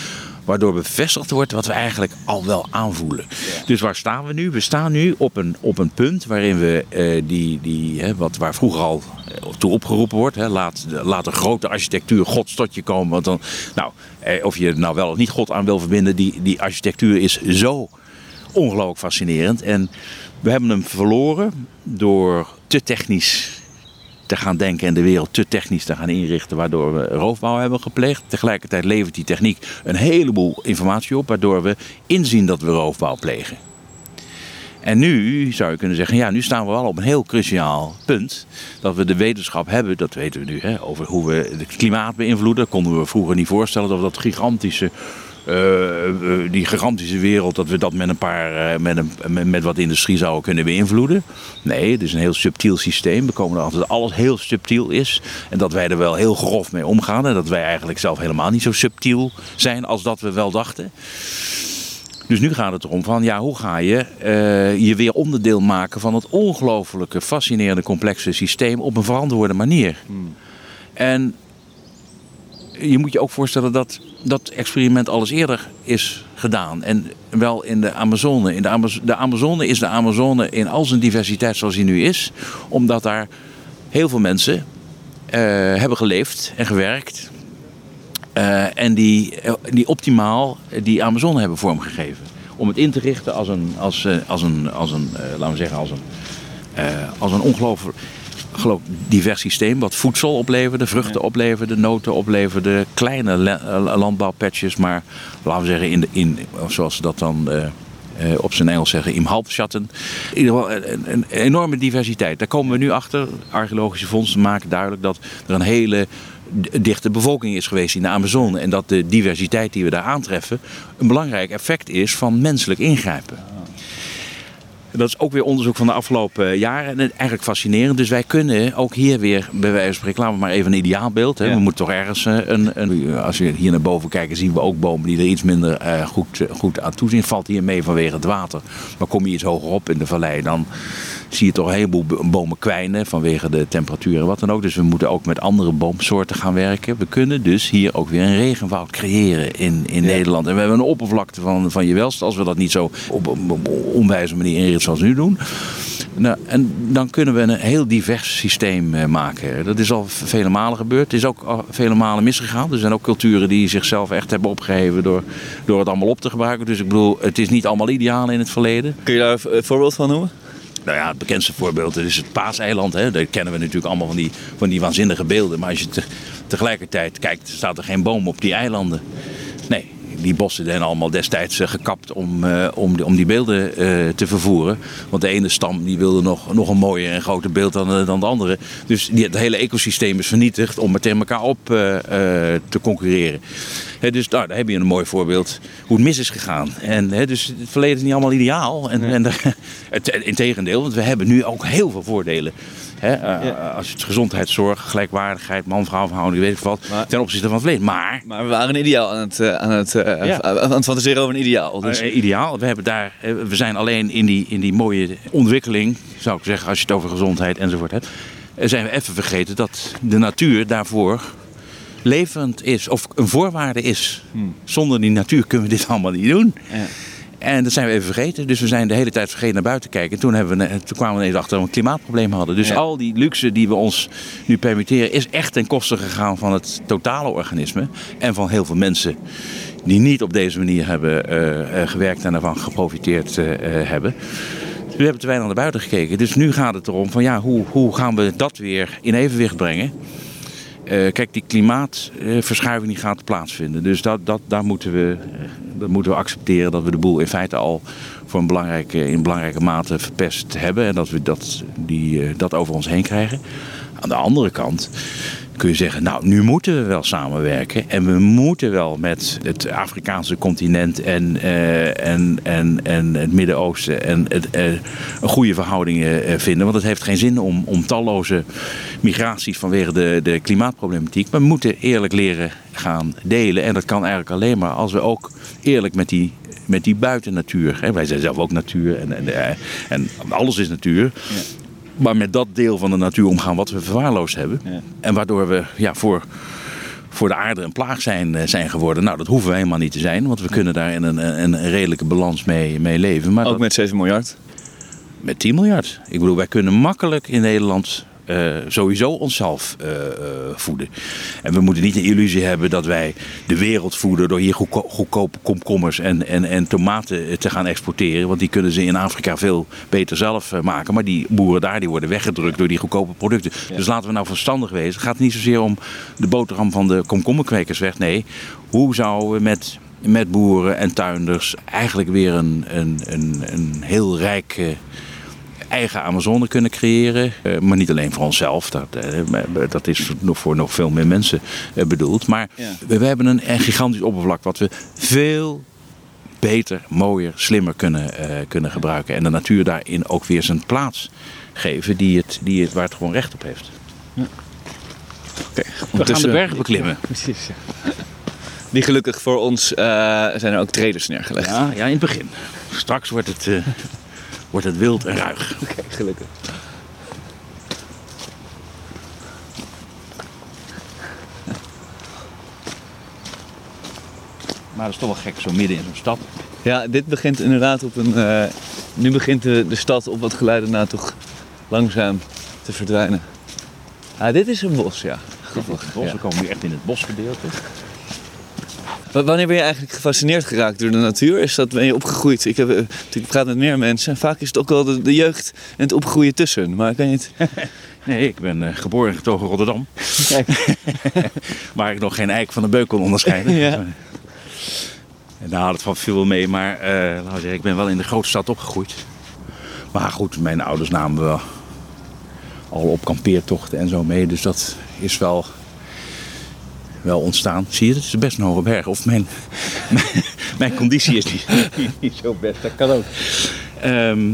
Speaker 2: Waardoor bevestigd wordt wat we eigenlijk al wel aanvoelen. Dus waar staan we nu? We staan nu op een, op een punt waarin we uh, die, die hè, wat, waar vroeger al eh, toe opgeroepen wordt. Hè, laat, laat de grote architectuur God tot je komen. Want dan, nou, eh, of je nou wel of niet God aan wil verbinden, die, die architectuur is zo ongelooflijk fascinerend. En we hebben hem verloren door te technisch te gaan denken en de wereld te technisch te gaan inrichten, waardoor we roofbouw hebben gepleegd. Tegelijkertijd levert die techniek een heleboel informatie op, waardoor we inzien dat we roofbouw plegen. En nu zou je kunnen zeggen, ja, nu staan we wel op een heel cruciaal punt. Dat we de wetenschap hebben, dat weten we nu, hè, over hoe we het klimaat beïnvloeden. Konden we vroeger niet voorstellen dat we dat gigantische uh, die gigantische wereld, dat we dat met een paar, uh, met, een, met, met, wat industrie zouden kunnen beïnvloeden. Nee, het is een heel subtiel systeem. We komen erachter dat alles heel subtiel is. En dat wij er wel heel grof mee omgaan. En dat wij eigenlijk zelf helemaal niet zo subtiel zijn als dat we wel dachten. Dus nu gaat het erom van, ja, hoe ga je uh, je weer onderdeel maken van het ongelooflijke, fascinerende, complexe systeem op een verantwoorde manier. Hmm. En je moet je ook voorstellen dat dat experiment alles eerder is gedaan. En wel in de Amazone. In de, Amazone, de Amazone is de Amazone in al zijn diversiteit zoals die nu is. Omdat daar heel veel mensen uh, hebben geleefd en gewerkt. Uh, en die, die optimaal die Amazone hebben vormgegeven. Om het in te richten als een, als, als een, als een uh, laten we zeggen, als een, als een ongelooflijk geloof divers systeem wat voedsel opleverde, vruchten opleverde, noten opleverde, kleine eh, landbouwpatches, maar laten we zeggen in, de, in zoals ze dat dan op zijn Engels zeggen, im halbschatten. In ieder geval een, een, enorme diversiteit. Daar komen we nu achter. Archeologische vondsten maken duidelijk dat er een hele dichte bevolking is geweest in de Amazone. En dat de diversiteit die we daar aantreffen een belangrijk effect is van menselijk ingrijpen. Dat is ook weer onderzoek van de afgelopen jaren. En eigenlijk fascinerend. Dus wij kunnen ook hier weer, bij wijze van spreken, laten we maar even een ideaalbeeld. Hè. We moeten toch ergens eh, een, een, Als we hier naar boven kijken, zien we ook bomen die er iets minder uh, goed, goed aan toezien. Valt hier mee vanwege het water. Maar kom je iets hogerop in de vallei, dan zie je toch een heleboel bomen kwijnen vanwege de temperatuur en wat dan ook. Dus we moeten ook met andere boomsoorten gaan werken. We kunnen dus hier ook weer een regenwoud creëren in, in Nederland. En we hebben een oppervlakte van, van je welst, als we dat niet zo op een onwijze manier inrichten zoals we nu doen. Nou, en dan kunnen we een heel divers systeem eh, maken. Dat is al vele malen gebeurd. Het is ook al vele malen misgegaan. Er zijn ook culturen die zichzelf echt hebben opgeheven door, door het allemaal op te gebruiken. Dus ik bedoel, het is niet allemaal ideaal in het verleden.
Speaker 1: Kun je daar een voorbeeld van noemen?
Speaker 2: Nou ja, het bekendste voorbeeld is het Paaseiland. Hè. Daar kennen we natuurlijk allemaal van die, van die waanzinnige beelden. Maar als je tegelijkertijd kijkt, staat er geen boom op die eilanden. Nee, die bossen zijn allemaal destijds eh, gekapt om, uh, om, om die beelden uh, te vervoeren. Want de ene stam die wilde nog, nog een mooier en groter beeld dan, dan de andere. Dus die, het hele ecosysteem is vernietigd om met elkaar op te concurreren. dus nou, daar heb je een mooi voorbeeld hoe het mis is gegaan. En, dus het verleden is niet allemaal ideaal. En, en <laughs> het, integendeel, want we hebben nu ook heel veel voordelen. Hè, uh, Als het gezondheidszorg, gelijkwaardigheid, man-vrouw verhouding, weet ik wat, ten opzichte van het verleden. Maar,
Speaker 1: maar we waren een ideaal aan het, uh, aan het, uh, ja. aan het fantaseren over een ideaal.
Speaker 2: Dus. ideaal. We, hebben daar, we zijn alleen in die, in die mooie ontwikkeling, zou ik zeggen, als je het over gezondheid enzovoort hebt eh, zijn we even vergeten dat de natuur daarvoor levend is. Of een voorwaarde is.
Speaker 1: Hmm.
Speaker 2: Zonder die natuur kunnen we dit allemaal niet doen.
Speaker 1: Ja.
Speaker 2: En dat zijn we even vergeten. Dus we zijn de hele tijd vergeten naar buiten te kijken. En toen, hebben we, toen kwamen we ineens achter dat we een klimaatprobleem hadden. Dus
Speaker 1: Ja.
Speaker 2: al die luxe die we ons nu permitteren... is echt ten koste gegaan van het totale organisme. En van heel veel mensen die niet op deze manier hebben eh, eh, gewerkt... en ervan geprofiteerd eh, hebben. Dus we hebben te weinig naar buiten gekeken. Dus nu gaat het erom van ja, hoe, hoe gaan we dat weer in evenwicht brengen... Eh, kijk, die klimaatverschuiving die gaat plaatsvinden. Dus dat, dat, daar moeten we, eh, dat moeten we accepteren dat we de boel in feite al voor een belangrijke, in belangrijke mate verpest hebben. En dat we dat, die, eh, dat over ons heen krijgen. Aan de andere kant kun je zeggen, nou nu moeten we wel samenwerken. En we moeten wel met het Afrikaanse continent en, eh, en, en, en het Midden-Oosten en een goede verhoudingen eh, vinden. Want het heeft geen zin om, om talloze migraties vanwege de, de klimaatproblematiek. Maar we moeten eerlijk leren gaan delen. En dat kan eigenlijk alleen maar als we ook eerlijk met die, met die buitennatuur. Wij zijn zelf ook natuur en, en, en alles is natuur. Maar met dat deel van de natuur omgaan wat we verwaarloosd hebben.
Speaker 1: Ja.
Speaker 2: En waardoor we ja, voor, voor de aarde een plaag zijn, eh, zijn geworden. Nou, dat hoeven we helemaal niet te zijn. Want we kunnen daar in een, een, een redelijke balans mee, mee leven. Maar
Speaker 1: Ook
Speaker 2: dat-
Speaker 1: met 7 miljard.
Speaker 2: met 10 miljard. Ik bedoel, wij kunnen makkelijk in Nederland eh, sowieso onszelf eh, eh, voeden. En we moeten niet de illusie hebben dat wij de wereld voeden door hier goedko- goedkope komkommers en, en, en tomaten te gaan exporteren. Want die kunnen ze in Afrika veel beter zelf maken. Maar die boeren daar die worden weggedrukt door die goedkope producten. Dus laten we nou verstandig wezen. Het gaat niet zozeer om de boterham van de komkommerkwekers weg. Nee, hoe zouden we met met boeren en tuinders eigenlijk weer een, een, een, een heel rijk eigen Amazone kunnen creëren. Eh, maar niet alleen voor onszelf, dat, eh, dat is nog voor nog veel meer mensen eh, bedoeld. Maar
Speaker 1: Ja.
Speaker 2: we, hebben een, een gigantisch oppervlak wat we veel beter, mooier, slimmer kunnen, kunnen gebruiken. En de natuur daarin ook weer zijn plaats geven die het, die het, waar het gewoon recht op heeft.
Speaker 1: Oké,
Speaker 2: We gaan de bergen beklimmen.
Speaker 1: Precies. Die gelukkig voor ons zijn er ook traders neergelegd.
Speaker 2: Ja, ja, in het begin. Straks wordt het, wordt het wild en ruig. <laughs>
Speaker 1: Oké, gelukkig.
Speaker 2: Maar dat is toch wel gek, zo midden in zo'n stad.
Speaker 1: Ja, dit begint inderdaad op een. eh, nu begint de, de stad op wat geluiden na toch langzaam te verdwijnen. Ah, dit is een bos, ja. Grappig.
Speaker 2: Bos,
Speaker 1: Ja.
Speaker 2: We komen nu echt in het bosgedeelte.
Speaker 1: Wanneer ben je eigenlijk gefascineerd geraakt door de natuur? Is dat, ben je opgegroeid? Ik heb eh, natuurlijk praat met meer mensen. En vaak is het ook wel de, de jeugd en het opgroeien tussen. Maar kan je het... <laughs>
Speaker 2: Nee, ik ben eh, geboren en getogen in Rotterdam.
Speaker 1: Kijk. <laughs>
Speaker 2: Waar ik nog geen eik van een beuk kon onderscheiden. <laughs>
Speaker 1: Ja.
Speaker 2: En daar had het van veel mee. Maar laten we zeggen, ik ben wel in de grote stad opgegroeid. Maar goed, mijn ouders namen wel al op kampeertochten en zo mee. Dus dat is wel, wel ontstaan. Zie je, het is best een hoge berg. Of mijn, <laughs> mijn, conditie is niet, <laughs> niet zo best. Dat kan ook. Ehm,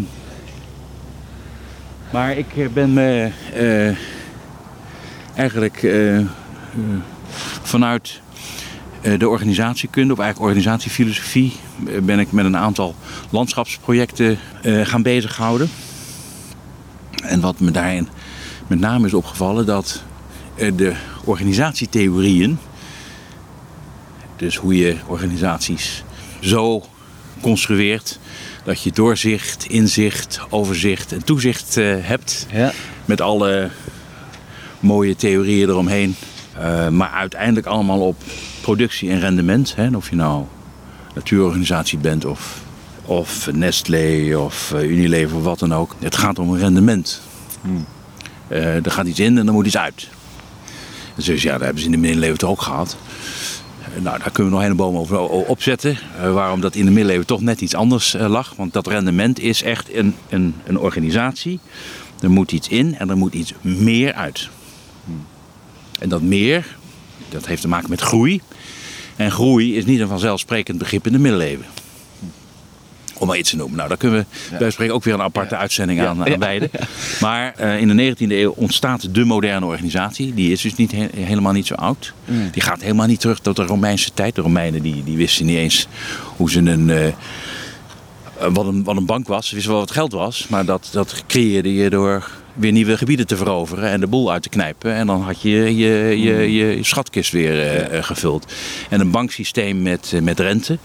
Speaker 2: maar ik eh, ben me eh, eigenlijk eh, vanuit de organisatiekunde, of eigenlijk organisatiefilosofie, ben ik met een aantal landschapsprojecten eh, gaan bezighouden. En wat me daarin met name is opgevallen, dat de organisatietheorieën, dus hoe je organisaties zo construeert dat je doorzicht, inzicht, overzicht en toezicht eh, hebt
Speaker 1: Ja.
Speaker 2: met alle mooie theorieën eromheen. Eh, maar uiteindelijk allemaal op productie en rendement. Hè? Of je nou natuurorganisatie bent of, of Nestlé of eh, Unilever of wat dan ook. Het gaat om rendement. Eh, er gaat iets in en er moet iets uit. Dus ja, dat hebben ze in de middeleeuwen toch ook gehad. Eh, Nou, daar kunnen we nog een boom over opzetten. Eh, waarom dat in de middeleeuwen toch net iets anders eh, lag. Want dat rendement is echt een, een, een organisatie. Er moet iets in en er moet iets meer uit. En dat meer, dat heeft te maken met groei. En groei is niet een vanzelfsprekend begrip in de middeleeuwen. Om maar iets te noemen. Nou, daar kunnen we bij spreken ook weer een aparte uitzending aan, aan wijden. Maar eh, in de 19e eeuw ontstaat de moderne organisatie. Die is dus niet he- helemaal niet zo oud. Die gaat helemaal niet terug tot de Romeinse tijd. De Romeinen die, die wisten niet eens hoe ze een, eh, eh, wat, een, wat een bank was. Ze wisten wel wat geld was. Maar dat, dat creëerde je door weer nieuwe gebieden te veroveren en de boel uit te knijpen. En dan had je je, je, je schatkist weer gevuld. En een banksysteem met, met rente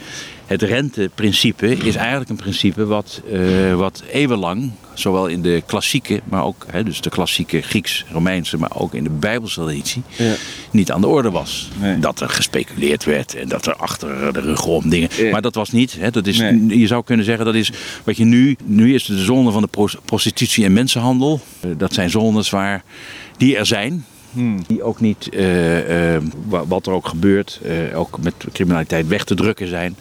Speaker 2: het renteprincipe is eigenlijk een principe wat, uh, wat eeuwenlang, zowel in de klassieke, maar ook hè, dus de klassieke Grieks-Romeinse, maar ook in de Bijbelse traditie, ja. niet aan de orde was. Dat er gespeculeerd werd en dat er achter de rug om dingen. Maar dat was niet. Hè, dat is, Je zou kunnen zeggen dat is wat je nu. Nu is de zone van de prostitutie en mensenhandel. Uh, dat zijn zones waar die er zijn. Hmm. Die ook niet, uh, uh, wat er ook gebeurt, uh, ook met criminaliteit weg te drukken zijn.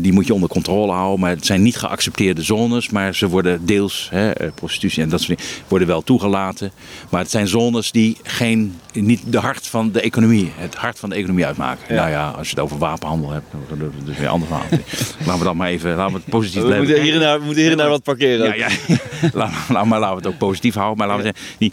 Speaker 2: die moet je onder controle houden. Maar het zijn niet geaccepteerde zones. Maar ze worden deels, hè, prostitutie en dat soort dingen, worden wel toegelaten. Maar het zijn zones die geen, niet de hart van de economie, het hart van de economie uitmaken. Nou ja, als je het over wapenhandel hebt, dan is het dus weer anders verhaal. <laughs> laten we dan maar even, laten we het positief <laughs>
Speaker 1: we Moeten hier naar, we moeten hier naar wat parkeren.
Speaker 2: Ja, ja. <laughs> laat, maar laten we het ook positief houden. Maar laten we zeggen, die,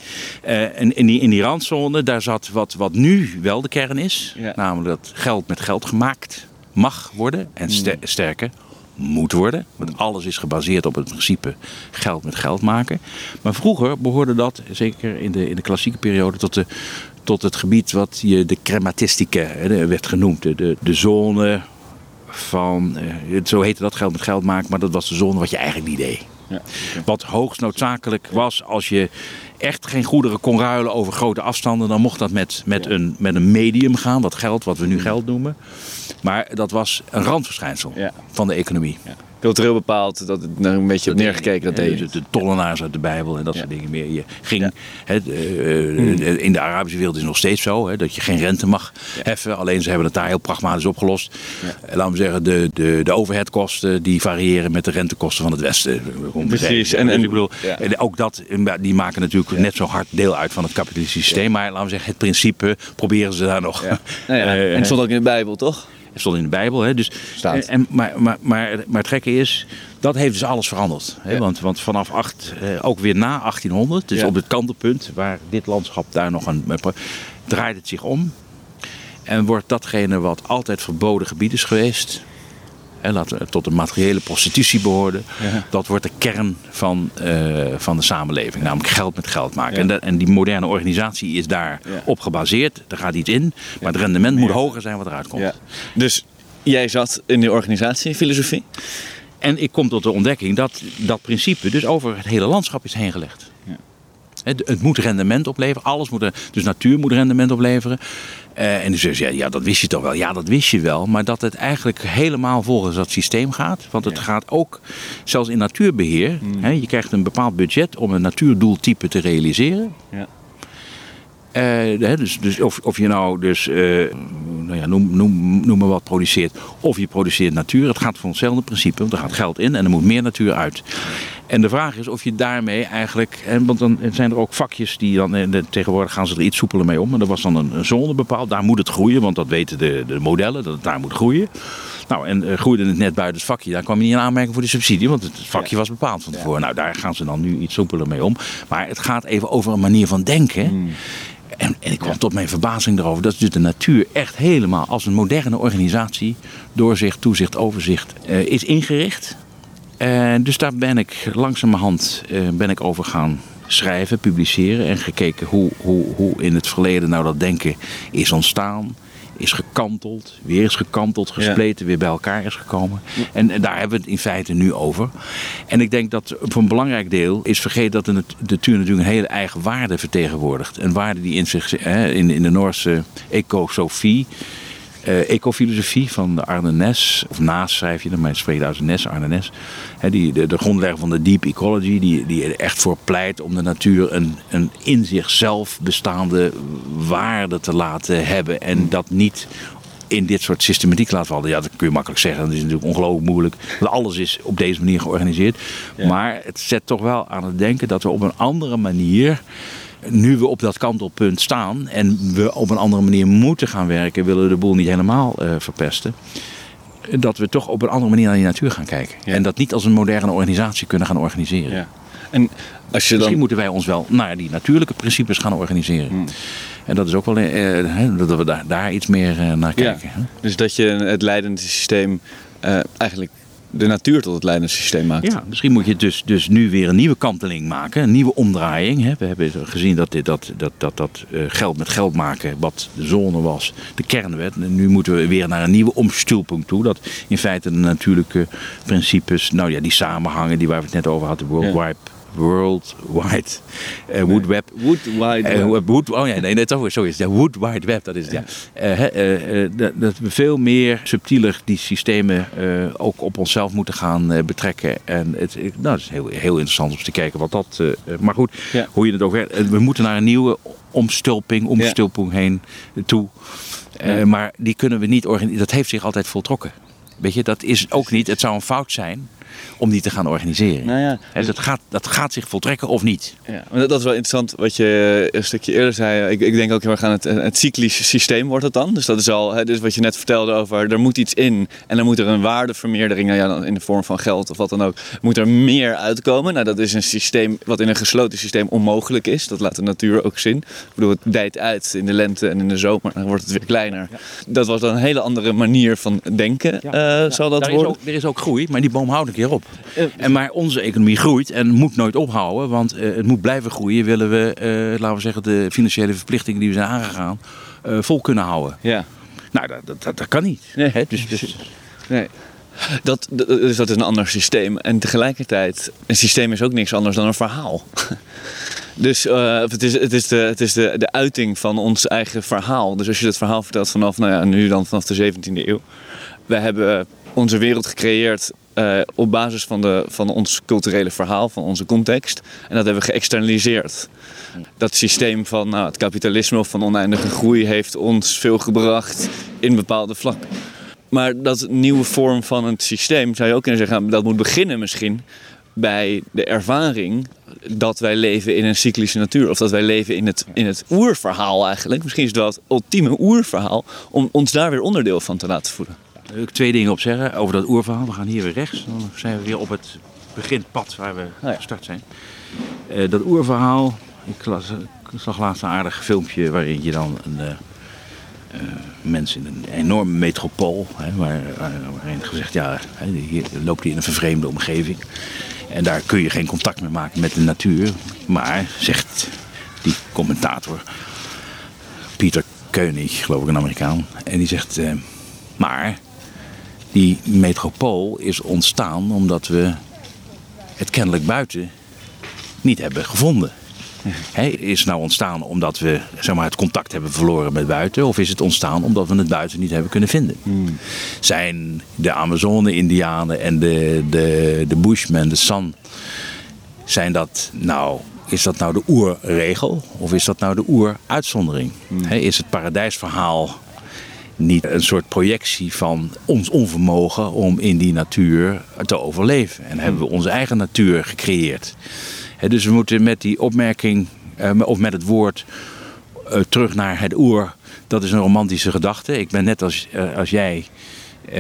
Speaker 2: in, in, die, in die randzone daar zat wat, wat nu wel de kern is. Namelijk dat geld met geld gemaakt mag worden en hmm. sterker moet worden. Want alles is gebaseerd op het principe geld met geld maken. Maar vroeger behoorde dat, zeker in de, in de klassieke periode, tot, de, tot het gebied wat je de crematistica werd genoemd. De, de zone van, eh, zo heette dat geld met geld maken, maar dat was de zone wat je eigenlijk niet deed. Ja, Wat hoogst noodzakelijk was als je echt geen goederen kon ruilen over grote afstanden, dan mocht dat met, met, een, met een medium gaan, dat geld, wat we nu geld noemen. Maar dat was een randverschijnsel van de economie
Speaker 1: cultureel bepaald dat het een beetje op neergekeken. Dat deed.
Speaker 2: De tollenaars uit de Bijbel en dat soort dingen meer. Je ging, eh, hmm. in de Arabische wereld is het nog steeds zo dat je geen rente mag heffen. Alleen ze hebben het daar heel pragmatisch opgelost. Ja. Laten we zeggen, de, de, de overheadkosten die variëren met de rentekosten van het Westen.
Speaker 1: Precies. En, en,
Speaker 2: ik bedoel, en ook dat, die maken natuurlijk net zo hard deel uit van het kapitalistische systeem. Maar laten we zeggen, het principe proberen ze daar nog.
Speaker 1: Nou <laughs> en het stond ook in de Bijbel, toch?
Speaker 2: Het stond in de Bijbel. Hè? Dus, En, maar, maar, maar, maar het gekke is, dat heeft dus alles veranderd. Hè? Want, want vanaf acht, eh, ook weer na 1800, dus op het kantelpunt waar dit landschap daar nog een. draait het zich om. En wordt datgene wat altijd verboden gebied is geweest, en laten we tot de materiële prostitutie behoorden. Dat wordt de kern van, uh, van de samenleving. Namelijk geld met geld maken. En, en, die moderne organisatie is daar op gebaseerd. Er gaat iets in. Maar het rendement moet hoger zijn wat eruit komt.
Speaker 1: Dus jij zat in de organisatie, filosofie?
Speaker 2: En ik kom tot de ontdekking dat dat principe dus over het hele landschap is heen gelegd. Het, het, moet rendement opleveren. Alles moet, dus natuur moet rendement opleveren. Uh, en dus ja, ja, dat wist je toch wel. Ja, dat wist je wel. Maar dat het eigenlijk helemaal volgens dat systeem gaat. Want het gaat ook, zelfs in natuurbeheer. Mm. Hè, je krijgt een bepaald budget om een natuurdoeltype te realiseren. Ja. Uh, dus, dus of, of je nou dus, uh, nou ja, noem, noem, noem maar wat, produceert. Of je produceert natuur. Het gaat van hetzelfde principe. Want er gaat geld in en er moet meer natuur uit. En de vraag is of je daarmee eigenlijk. En, want dan zijn er ook vakjes die dan. Eh, tegenwoordig gaan ze er iets soepeler mee om. En er was dan een, zone bepaald. Daar moet het groeien, want dat weten de, de modellen, dat het daar moet groeien. Nou, en groeide het net buiten het vakje. Daar kwam je niet in aanmerking voor de subsidie, want het vakje was bepaald van tevoren. Nou, daar gaan ze dan nu iets soepeler mee om. Maar het gaat even over een manier van denken. Hmm. En, en, ik kwam tot mijn verbazing erover dat dus de natuur echt helemaal als een moderne organisatie, doorzicht, toezicht, overzicht, uh, is ingericht. Uh, dus daar ben ik langzamerhand uh, ben ik over gaan schrijven, publiceren en gekeken hoe, hoe, hoe in het verleden nou dat denken is ontstaan is gekanteld, weer is gekanteld, gespleten, weer bij elkaar is gekomen. En, en, daar hebben we het in feite nu over. En ik denk dat voor een belangrijk deel is vergeten dat de, natuur natuurlijk een hele eigen waarde vertegenwoordigt. Een waarde die in, zich, in, in de Noorse ecosofie uh, ecofilosofie van de Arne Nes, of Naas schrijf je dan, maar het spreekt uit Nes, Arne Nes. die, de, de grondlegger van de deep ecology, die, die er echt voor pleit om de natuur een, een in zichzelf bestaande waarde te laten hebben. En dat niet in dit soort systematiek laten vallen. Ja, dat kun je makkelijk zeggen. Dat is natuurlijk ongelooflijk moeilijk. Want alles is op deze manier georganiseerd. Maar het zet toch wel aan het denken dat we op een andere manier nu we op dat kantelpunt staan en we op een andere manier moeten gaan werken, willen we de boel niet helemaal uh, verpesten. Dat we toch op een andere manier naar die natuur gaan kijken. En dat niet als een moderne organisatie kunnen gaan organiseren. Ja. En als je dan... Misschien moeten wij ons wel naar die natuurlijke principes gaan organiseren. Hmm. En dat is ook wel uh, dat we daar, daar iets meer uh, naar kijken.
Speaker 1: Dus dat je het leidende systeem eigenlijk de natuur tot het leidende systeem maakt.
Speaker 2: Ja, misschien moet je dus, dus nu weer een nieuwe kanteling maken, een nieuwe omdraaiing. Hè. We hebben gezien dat dit, dat, dat, dat, dat uh, geld met geld maken, wat de zone was, de kernwet. En nu moeten we weer naar een nieuwe omstuwpunt toe. Dat in feite de natuurlijke principes, nou ja, die samenhangen die waar we het net over hadden, World Wide World Wide uh, Wood Web.
Speaker 1: Wood Wide
Speaker 2: uh, wood, oh ja, nee, dat is zo is het. Wood Wide Web, dat is het, ja. Uh, dat, dat, we veel meer subtieler die systemen ook op onszelf moeten gaan betrekken. En het, nou, is heel, heel interessant om te kijken wat dat... maar goed, ja. hoe je het ook werkt. We moeten naar een nieuwe omstulping, omstulping ja. heen toe. maar die kunnen we niet organiseren. Dat heeft zich altijd voltrokken. Weet je, dat is ook niet. Het zou een fout zijn om die te gaan organiseren. Nou ja, dus dat, gaat, dat gaat zich voltrekken of niet.
Speaker 1: Ja, maar dat is wel interessant wat je een stukje eerder zei. Ik, ik denk ook heel erg aan het, het cyclisch systeem wordt het dan. Dus dat is al hè, dus wat je net vertelde over er moet iets in en dan moet er een waardevermeerdering nou ja, in de vorm van geld of wat dan ook. Moet er meer uitkomen. Nou, dat is een systeem wat in een gesloten systeem onmogelijk is. Dat laat de natuur ook zien. Ik bedoel, het dijt uit in de lente en in de zomer. Dan wordt het weer kleiner. Dat was dan een hele andere manier van denken. Uh, zal dat worden.
Speaker 2: Is ook, er is ook groei, maar die boom houdt een keer op. En maar onze economie groeit en moet nooit ophouden, want uh, het moet blijven groeien. Willen we, uh, laten we zeggen, de financiële verplichtingen die we zijn aangegaan, uh, vol kunnen houden. Ja. Nou, dat, dat, dat kan niet. Nee. Hè? Dus, dus...
Speaker 1: nee. Dat, dus dat is een ander systeem. En tegelijkertijd, een systeem is ook niks anders dan een verhaal. <laughs> Dus uh, het is, het is, de, het is de, de uiting van ons eigen verhaal. Dus als je het verhaal vertelt vanaf, nou ja, nu dan vanaf de 17e eeuw. We hebben onze wereld gecreëerd uh, op basis van, de, van ons culturele verhaal, van onze context. En dat hebben we geëxternaliseerd. Dat systeem van nou, het kapitalisme of van oneindige groei heeft ons veel gebracht in bepaalde vlakken. Maar dat nieuwe vorm van het systeem zou je ook kunnen zeggen, dat moet beginnen misschien bij de ervaring dat wij leven in een cyclische natuur. Of dat wij leven in het, in het oerverhaal eigenlijk. Misschien is het het ultieme oerverhaal om ons daar weer onderdeel van te laten voelen
Speaker 2: wil ik twee dingen op zeggen over dat oerverhaal. We gaan hier weer rechts. Dan zijn we weer op het beginpad waar we oh gestart zijn. Uh, dat oerverhaal. Ik, las, ik zag laatst een aardig filmpje waarin je dan een uh, uh, mens in een enorme metropool. Hè, waar, waarin gezegd, ja, hier loopt hij in een vervreemde omgeving. En daar kun je geen contact meer maken met de natuur. Maar, zegt die commentator, Pieter Koenig, geloof ik een Amerikaan. En die zegt, maar die metropool is ontstaan omdat we het kennelijk buiten niet hebben gevonden. He, is het nou ontstaan omdat we zeg maar, het contact hebben verloren met buiten? Of is het ontstaan omdat we het buiten niet hebben kunnen vinden? Hmm. Zijn de Amazone-Indianen en de, de, de Bushmen, de San, zijn dat nou, is dat nou de oerregel? Of is dat nou de oeruitzondering? Hmm. is het paradijsverhaal niet een soort projectie van ons onvermogen om in die natuur te overleven. En hebben we onze eigen natuur gecreëerd. dus we moeten met die opmerking, eh, of met het woord, eh, terug naar het oer. Dat is een romantische gedachte. Ik ben net als, eh, als jij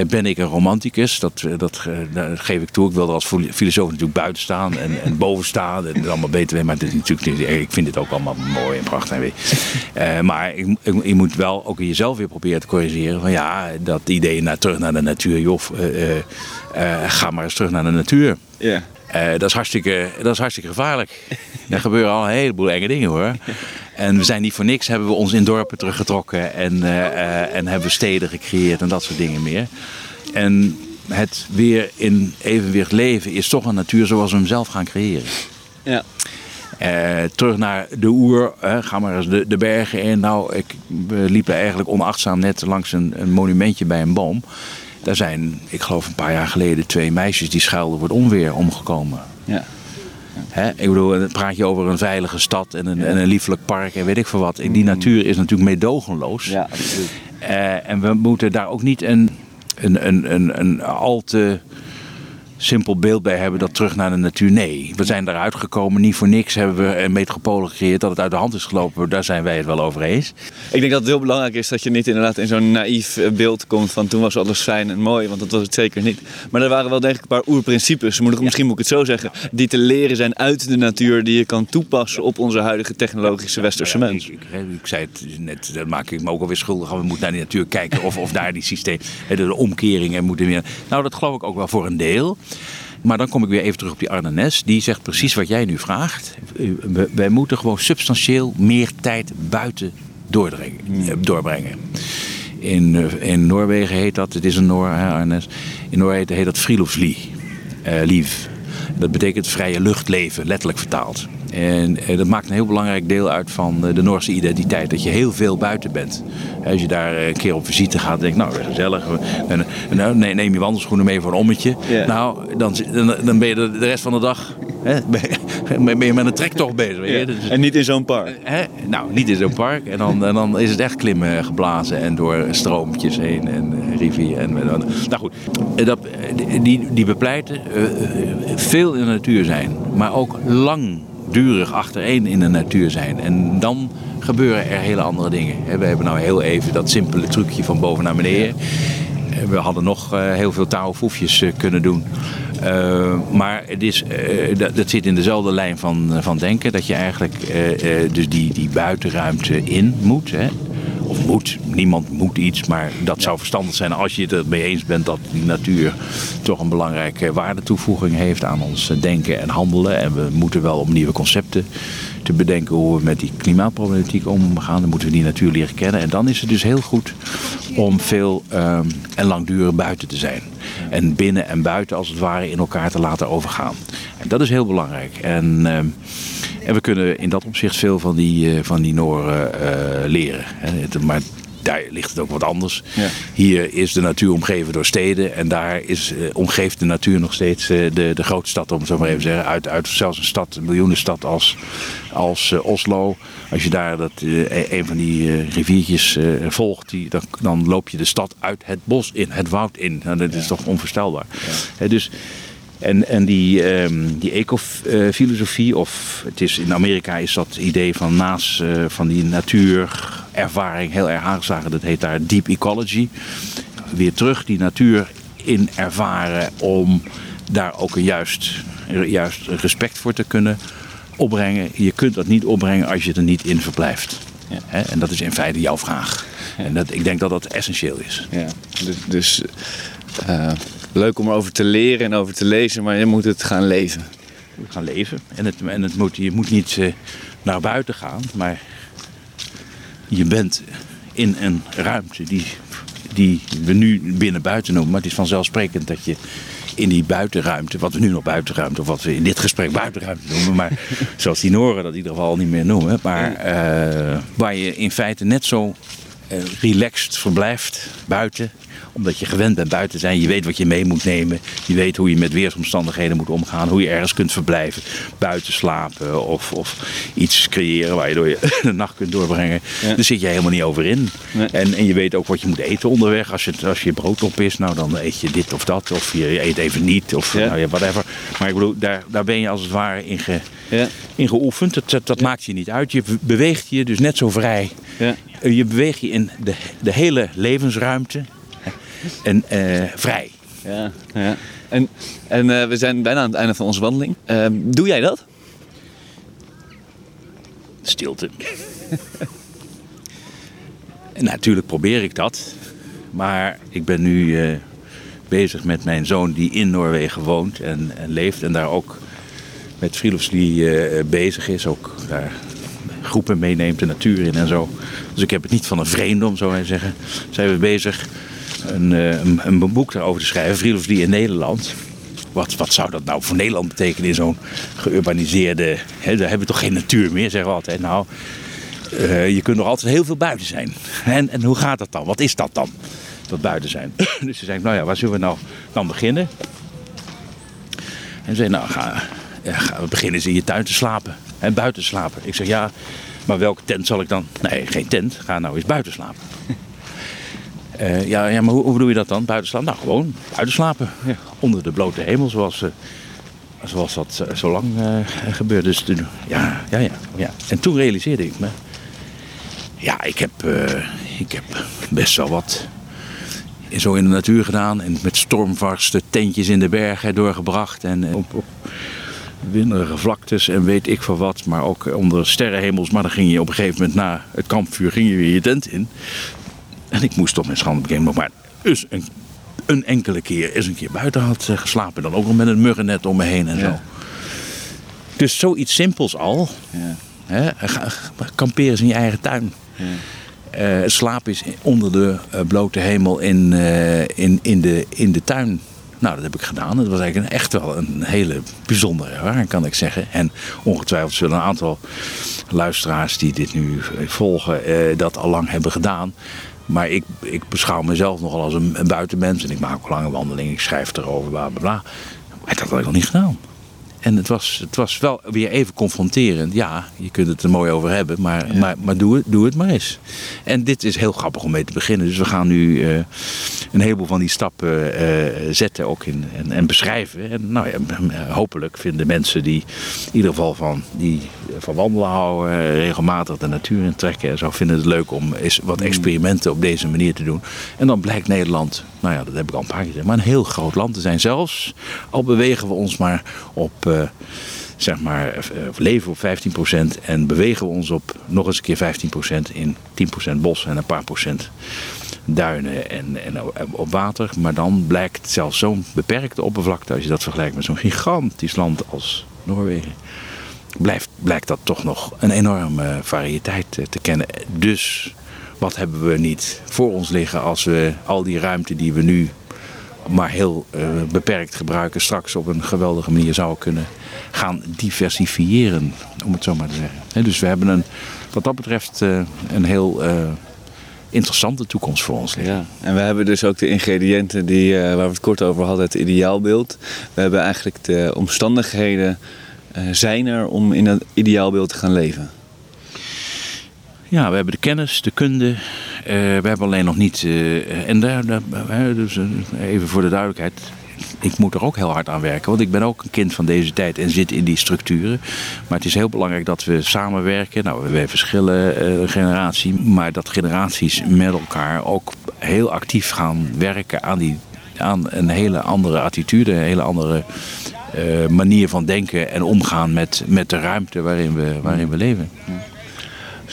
Speaker 2: ben ik een romanticus. Dat, eh, dat, eh, dat, geef ik toe. Ik wil er als filosoof natuurlijk buiten staan en, <laughs> en boven staan. En het allemaal beter. Maar het is natuurlijk, ik vind dit ook allemaal mooi en prachtig. Uh, <laughs> maar ik, ik, je moet wel ook jezelf weer proberen te corrigeren. Van ja, dat idee naar, terug naar de natuur. Joh, ga maar eens terug naar de natuur. Ja. Dat, is hartstikke, dat is hartstikke gevaarlijk. Er gebeuren al een heleboel enge dingen hoor. En we zijn niet voor niks, hebben we ons in dorpen teruggetrokken en, uh, en hebben steden gecreëerd en dat soort dingen meer. En het weer in evenwicht leven is toch een natuur zoals we hem zelf gaan creëren. Ja. Uh, terug naar de oer, uh, ga maar eens de, de bergen in. Nou, ik, we liepen eigenlijk onachtzaam net langs een, een monumentje bij een boom. Daar zijn, ik geloof een paar jaar geleden, twee meisjes die schuilden voor het onweer omgekomen. Ja. Hè? Ik bedoel, dan praat je over een veilige stad en een, en een liefelijk park en weet ik veel wat. Die mm. natuur is natuurlijk meedogenloos. Ja, absoluut. Uh, en we moeten daar ook niet een, een, een, een, een al te simpel beeld bij hebben dat terug naar de natuur. Nee, we zijn eruit gekomen. Niet voor niks hebben we een metropolen gecreëerd dat het uit de hand is gelopen. Daar zijn wij het wel over eens.
Speaker 1: Ik denk dat het heel belangrijk is dat je niet inderdaad in zo'n naïef eh, beeld komt van toen was alles fijn en mooi, want dat was het zeker niet. Maar er waren wel degelijk een paar oerprincipes, moet ik, misschien moet ik het zo zeggen, die te leren zijn uit de natuur, die je kan toepassen op onze huidige technologische westerse mens.
Speaker 2: Ik, ik, ik, zei het net, daar maak ik me ook alweer schuldig aan. We moeten naar die natuur kijken of, of daar die systeem, de omkeringen moeten weer. Nou, dat geloof ik ook wel voor een deel. Maar dan kom ik weer even terug op die Ardennes. Die zegt precies wat jij nu vraagt. Wij moeten gewoon substantieel meer tijd buiten doorbrengen. In, eh, in Noorwegen heet dat, het is een Noor, hè. In Noorwegen heet dat friluftsliv. Uh, lief. Dat betekent vrije luchtleven, letterlijk vertaald. En eh, dat maakt een heel belangrijk deel uit van de Noorse identiteit. Dat je heel veel buiten bent. Als je daar een keer op visite gaat, denk ik, nou, gezellig. Nou, neem je wandelschoenen mee voor een ommetje. Nou, dan, dan ben je de, rest van de dag hè, <laughs> ben je met een trektocht bezig.
Speaker 1: Dus- en niet in zo'n park?
Speaker 2: Hè? Nou, niet in zo'n park. En dan, en dan is het echt klimmen geblazen en door stroompjes heen en rivier. En, nou goed, dat, die, die bepleiten veel in de natuur zijn, maar ook langdurig achtereen in de natuur zijn. En dan gebeuren er hele andere dingen. We hebben nou heel even dat simpele trucje van boven naar beneden. We hadden nog heel veel touwfoefjes kunnen doen. Uh, maar het is, uh, dat, dat, zit in dezelfde lijn van, van denken. Dat je eigenlijk uh, dus die, die buitenruimte in moet. Hè? Of moet, niemand moet iets, maar dat zou verstandig zijn als je het ermee eens bent dat die natuur toch een belangrijke waardetoevoeging heeft aan ons denken en handelen. En we moeten wel om nieuwe concepten te bedenken hoe we met die klimaatproblematiek omgaan. Dan moeten we die natuur leren kennen. En dan is het dus heel goed om veel um, en langdurig buiten te zijn. En binnen en buiten als het ware in elkaar te laten overgaan. En dat is heel belangrijk. En, uh, en we kunnen in dat opzicht veel van die, uh, van die Noren uh, leren. Maar daar ligt het ook wat anders. Ja. Hier is de natuur omgeven door steden. En daar is, uh, omgeeft de natuur nog steeds uh, de, de grote stad, om het zo maar even te zeggen. Uit, uit zelfs een stad, een miljoenenstad als, als uh, Oslo. Als je daar dat, een van die riviertjes volgt, die, dan, dan loop je de stad uit het bos in, het woud in. Nou, dat is toch onvoorstelbaar. Ja. dus en, en die, um, die ecofilosofie, of het is, in Amerika is dat idee van naast uh, van die natuurervaring heel erg aangeslagen. Dat heet daar deep ecology. Weer terug die natuur in ervaren om daar ook een juist, juist respect voor te kunnen opbrengen. Je kunt dat niet opbrengen als je er niet in verblijft. Ja. He, en dat is in feite jouw vraag. Ja. En dat, ik denk dat dat essentieel is.
Speaker 1: Ja. Dus, dus uh, leuk om erover te leren en over te lezen, maar je moet het gaan leven.
Speaker 2: Je moet gaan leven. En, het, en het moet, je moet niet uh, naar buiten gaan, maar je bent in een ruimte die, die we nu binnen buiten noemen. Maar het is vanzelfsprekend dat je in die buitenruimte, wat we nu nog buitenruimte, of wat we in dit gesprek buitenruimte noemen, maar <laughs> zoals die Noren dat in ieder geval niet meer noemen, maar uh, waar je in feite net zo uh, relaxed verblijft buiten omdat je gewend bent buiten te zijn. Je weet wat je mee moet nemen. Je weet hoe je met weersomstandigheden moet omgaan. Hoe je ergens kunt verblijven. Buiten slapen of, of iets creëren waar je door je <laughs> de nacht kunt doorbrengen. Ja. Daar zit je helemaal niet over in. Nee. En, en je weet ook wat je moet eten onderweg. Als je, als je brood op is, nou dan eet je dit of dat. Of je eet even niet. Of ja. nou ja, whatever. Maar ik bedoel, daar, daar ben je als het ware in, ge, ja. in geoefend. Dat, dat, dat maakt je niet uit. Je beweegt je dus net zo vrij. Je beweegt je in de, de hele levensruimte en uh, vrij.
Speaker 1: Ja, ja. En, en uh, we zijn bijna aan het einde van onze wandeling. Uh, doe jij dat?
Speaker 2: Stilte. <laughs> natuurlijk probeer ik dat. Maar ik ben nu uh, bezig met mijn zoon die in Noorwegen woont en, en leeft. En daar ook met friluftslied bezig is. Ook daar groepen meeneemt, de natuur in en zo. Dus ik heb het niet van een vreemde, om zo maar te zeggen. Zijn we bezig een, een, een boek daarover te schrijven, Frilofslie in Nederland. Wat, wat zou dat nou voor Nederland betekenen in zo'n geurbaniseerde... Hè, daar hebben we toch geen natuur meer, zeggen we altijd. Nou, uh, je kunt nog altijd heel veel buiten zijn. En, en hoe gaat dat dan? Wat is dat dan? Dat buiten zijn. <coughs> dus ze zei, nou ja, waar zullen we nou dan beginnen? En ze zei, nou, ga, ja, gaan we beginnen eens in je tuin te slapen. En buiten slapen. Ik zeg, ja, maar welke tent zal ik dan? Nee, geen tent. Ga nou eens buiten slapen. Eh, ja, ja, maar hoe, hoe bedoel je dat dan? Buiten slapen? Nou, gewoon buiten slapen. Ja. Onder de blote hemel, zoals, uh, zoals dat zo lang uh, gebeurde. Dus toen, ja, ja, ja, ja. En toen realiseerde ik me... Ja, ik heb, ik heb best wel wat zo in de natuur gedaan. En met stormvaste tentjes in de bergen doorgebracht. En op, op winderige vlaktes en weet ik van wat. Maar ook onder sterrenhemels. Maar dan ging je op een gegeven moment na het kampvuur ging je weer je tent in. En ik moest toch mijn schande bekennen. Maar dus een, een enkele keer eens een keer buiten had eh, geslapen. Dan ook nog met een muggennet om me heen en zo. Dus zoiets simpels al. Ja. Hè, kamperen in je eigen tuin. Ja. Uh, slaap is onder de uh, blote hemel in, uh, in, in, de, in de tuin. Nou, dat heb ik gedaan. Het was eigenlijk een, echt wel een hele bijzondere ervaring, kan ik zeggen. En ongetwijfeld zullen een aantal luisteraars die dit nu volgen, dat al lang hebben gedaan. Maar ik, ik beschouw mezelf nogal als een, buitenmens. En ik maak ook lange wandelingen, ik schrijf erover, bla bla bla. Maar dat had ik nog niet gedaan. En het was, het was wel weer even confronterend. Ja, je kunt het er mooi over hebben, maar, maar, maar doe, het, doe het maar eens. En dit is heel grappig om mee te beginnen. Dus we gaan nu uh, een heleboel van die stappen uh, zetten ook in, en, en, beschrijven. En nou ja, hopelijk vinden mensen die in ieder geval van, die van wandelen houden, regelmatig de natuur in trekken en zo, vinden het leuk om eens wat mm. experimenten op deze manier te doen. En dan blijkt Nederland, nou ja, dat heb ik al een paar keer gezegd, maar een heel groot land te zijn. Zelfs al bewegen we ons maar op zeg maar, uh, leven op 15% en bewegen we ons op nog eens een keer 15% in 10% bos en een paar procent duinen en, en op water. Maar dan blijkt zelfs zo'n beperkte oppervlakte, als je dat vergelijkt met zo'n gigantisch land als Noorwegen, blijft, blijkt dat toch nog een enorme variëteit te kennen. Dus wat hebben we niet voor ons liggen als we al die ruimte die we nu maar heel uh, beperkt gebruiken, straks op een geweldige manier zou kunnen gaan diversifiëren, om het zo maar te zeggen. He, dus we hebben een, wat dat betreft uh, een heel uh, interessante toekomst voor ons liggen.
Speaker 1: Ja, en we hebben dus ook de ingrediënten die, waar we het kort over hadden, het ideaalbeeld. We hebben eigenlijk de omstandigheden zijn er om in dat ideaalbeeld te gaan leven.
Speaker 2: Ja, we hebben de kennis, de kunde. Uh, we hebben alleen nog niet. Uh, en daar, daar dus, uh, even voor de duidelijkheid. Ik moet er ook heel hard aan werken, want ik ben ook een kind van deze tijd en zit in die structuren. Maar het is heel belangrijk dat we samenwerken. Nou, we verschillen generatie, maar dat generaties met elkaar ook heel actief gaan werken aan, die, aan een hele andere attitude, een hele andere manier van denken en omgaan met, met de ruimte waarin we, waarin we leven.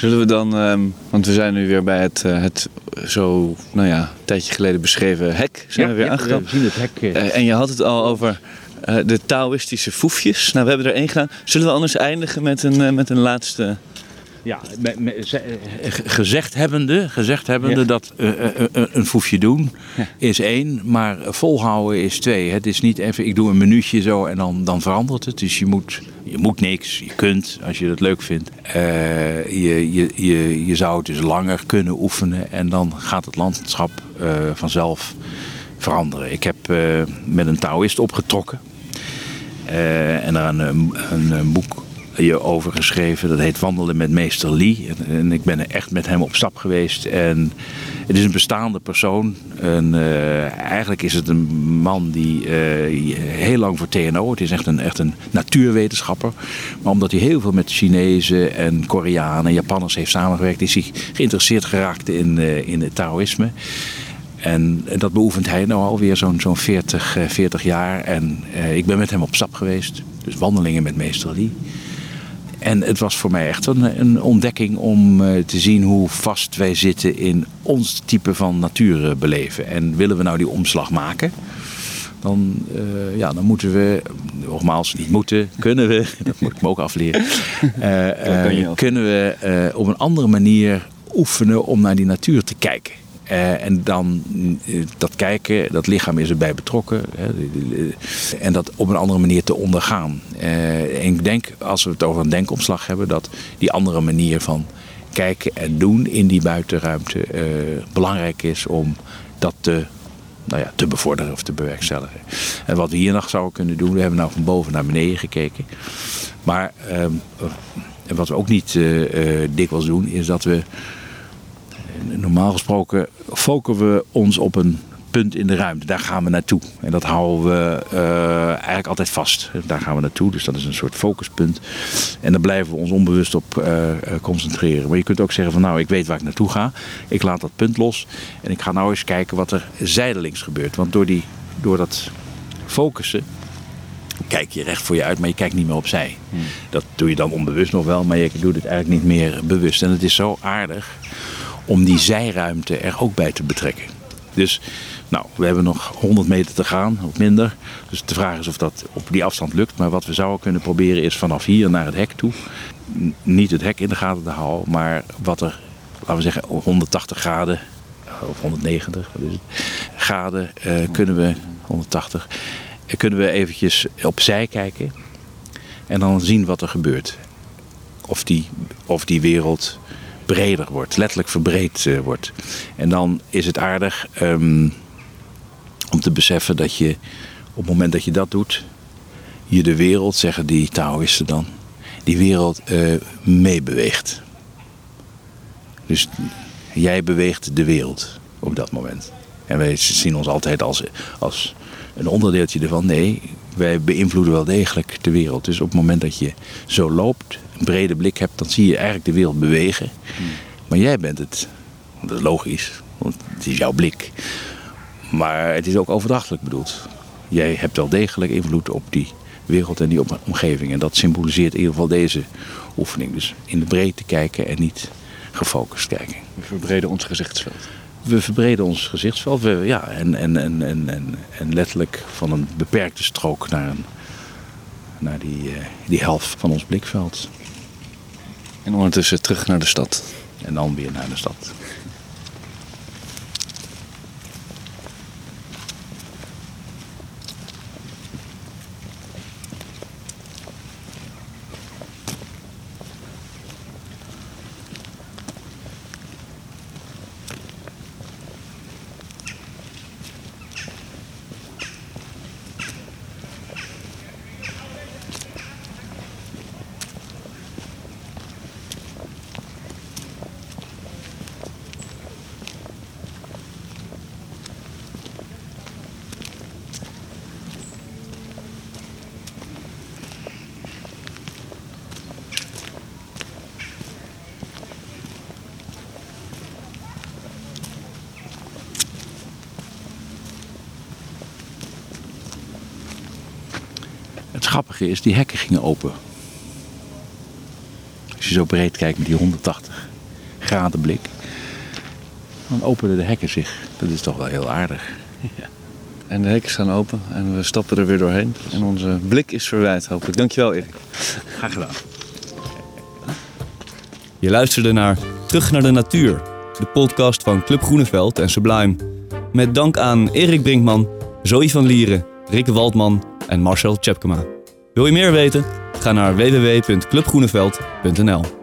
Speaker 1: Zullen we dan, um, want we zijn nu weer bij het, uh, het zo, nou ja, een tijdje geleden beschreven hek. Zijn
Speaker 2: ja,
Speaker 1: we weer
Speaker 2: ja,
Speaker 1: aangekomen.
Speaker 2: We zien het hek.
Speaker 1: Uh, en je had het al over uh, de Taoïstische foefjes. Nou, we hebben er één gedaan. Zullen we anders eindigen met een, met een laatste...
Speaker 2: Ja, gezegd hebbende, gezegd hebbende ja. dat uh, uh, uh, een foefje doen ja. is één, maar volhouden is twee. Het is niet even, ik doe een minuutje zo en dan, dan verandert het. Dus je moet, je moet niks, je kunt als je het leuk vindt. je, je, je, je zou het dus langer kunnen oefenen en dan gaat het landschap vanzelf veranderen. Ik heb met een Taoïst opgetrokken en daar een, een, een boek je over geschreven. Dat heet Wandelen met Meester Lee. En, ik ben er echt met hem op stap geweest. En het is een bestaande persoon. En, uh, eigenlijk is het een man die uh, heel lang voor TNO. Het is echt een, echt een natuurwetenschapper. Maar omdat hij heel veel met Chinezen en Koreanen en Japanners heeft samengewerkt, is hij geïnteresseerd geraakt in, uh, in het Taoïsme. En dat beoefent hij nu alweer zo'n zo'n 40, 40 jaar. En ik ben met hem op stap geweest. Dus wandelingen met meester Lee. En het was voor mij echt een, een ontdekking om uh, te zien hoe vast wij zitten in ons type van natuur beleven. En willen we nou die omslag maken, dan, uh, ja, dan moeten we, nogmaals, niet moeten, kunnen we, <laughs> dat moet ik me ook afleren, <laughs> uh, kunnen we op een andere manier oefenen om naar die natuur te kijken. Uh, en dan uh, dat kijken, dat lichaam is erbij betrokken. Hè, en dat op een andere manier te ondergaan. Uh, en ik denk, als we het over een denkomslag hebben, dat die andere manier van kijken en doen in die buitenruimte belangrijk is om dat te, nou ja, te bevorderen of te bewerkstelligen. En wat we hier nog zouden kunnen doen, we hebben nou van boven naar beneden gekeken. Maar ehm, wat we ook niet dikwijls doen, is dat we Normaal gesproken focussen we ons op een punt in de ruimte. Daar gaan we naartoe. En dat houden we uh, eigenlijk altijd vast. Daar gaan we naartoe. Dus dat is een soort focuspunt. En daar blijven we ons onbewust op uh, concentreren. Maar je kunt ook zeggen van nou, ik weet waar ik naartoe ga. Ik laat dat punt los. En ik ga nou eens kijken wat er zijdelings gebeurt. Want door, die, door dat focussen kijk je recht voor je uit, maar je kijkt niet meer opzij. Hmm. Dat doe je dan onbewust nog wel, maar je doet het eigenlijk niet meer bewust. En het is zo aardig om die zijruimte er ook bij te betrekken. Dus nou, we hebben nog 100 meter te gaan, of minder. Dus de vraag is of dat op die afstand lukt. Maar wat we zouden kunnen proberen is vanaf hier naar het hek toe. Niet het hek in de gaten te houden, maar wat er, laten we zeggen, 180 graden, of 190 wat is het, graden uh, kunnen we, 180, uh, kunnen we eventjes opzij kijken. En dan zien wat er gebeurt. Of die, of die wereld breder wordt, letterlijk verbreed uh, wordt. En dan is het aardig um, om te beseffen dat je op het moment dat je dat doet, je de wereld, zeggen die Taoïsten dan, die wereld uh, meebeweegt. Dus jij beweegt de wereld op dat moment. En wij zien ons altijd als, als een onderdeeltje ervan. Nee, wij beïnvloeden wel degelijk de wereld. Dus op het moment dat je zo loopt, een brede blik hebt, dan zie je eigenlijk de wereld bewegen. Hmm. Maar jij bent het. Dat is logisch, want het is jouw blik. Maar het is ook overdrachtelijk bedoeld. Jij hebt wel degelijk invloed op die wereld en die omgeving. En dat symboliseert in ieder geval deze oefening. Dus in de breedte kijken en niet gefocust kijken.
Speaker 1: We verbreden ons gezichtsveld.
Speaker 2: We verbreden ons gezichtsveld. We, ja, en, en, en, en, en, letterlijk van een beperkte strook naar, een, naar die, uh, die helft van ons blikveld.
Speaker 1: En ondertussen terug naar de stad.
Speaker 2: En dan weer naar de stad. Het grappige is, die hekken gingen open. Als je zo breed kijkt met die 180 graden blik, dan openen de hekken zich. Dat is toch wel heel aardig. Ja.
Speaker 1: En de hekken staan open en we stappen er weer doorheen. En onze blik is verwijd, hopelijk. Dankjewel, Erik.
Speaker 2: Graag gedaan.
Speaker 1: Je luisterde naar Terug naar de Natuur, de podcast van Club Groeneveld en Sublime. Met dank aan Erik Brinkman, Zoe van Lieren, Rick Waldman en Marcel Tjepkema. Wil je meer weten? Ga naar www.clubgroeneveld.nl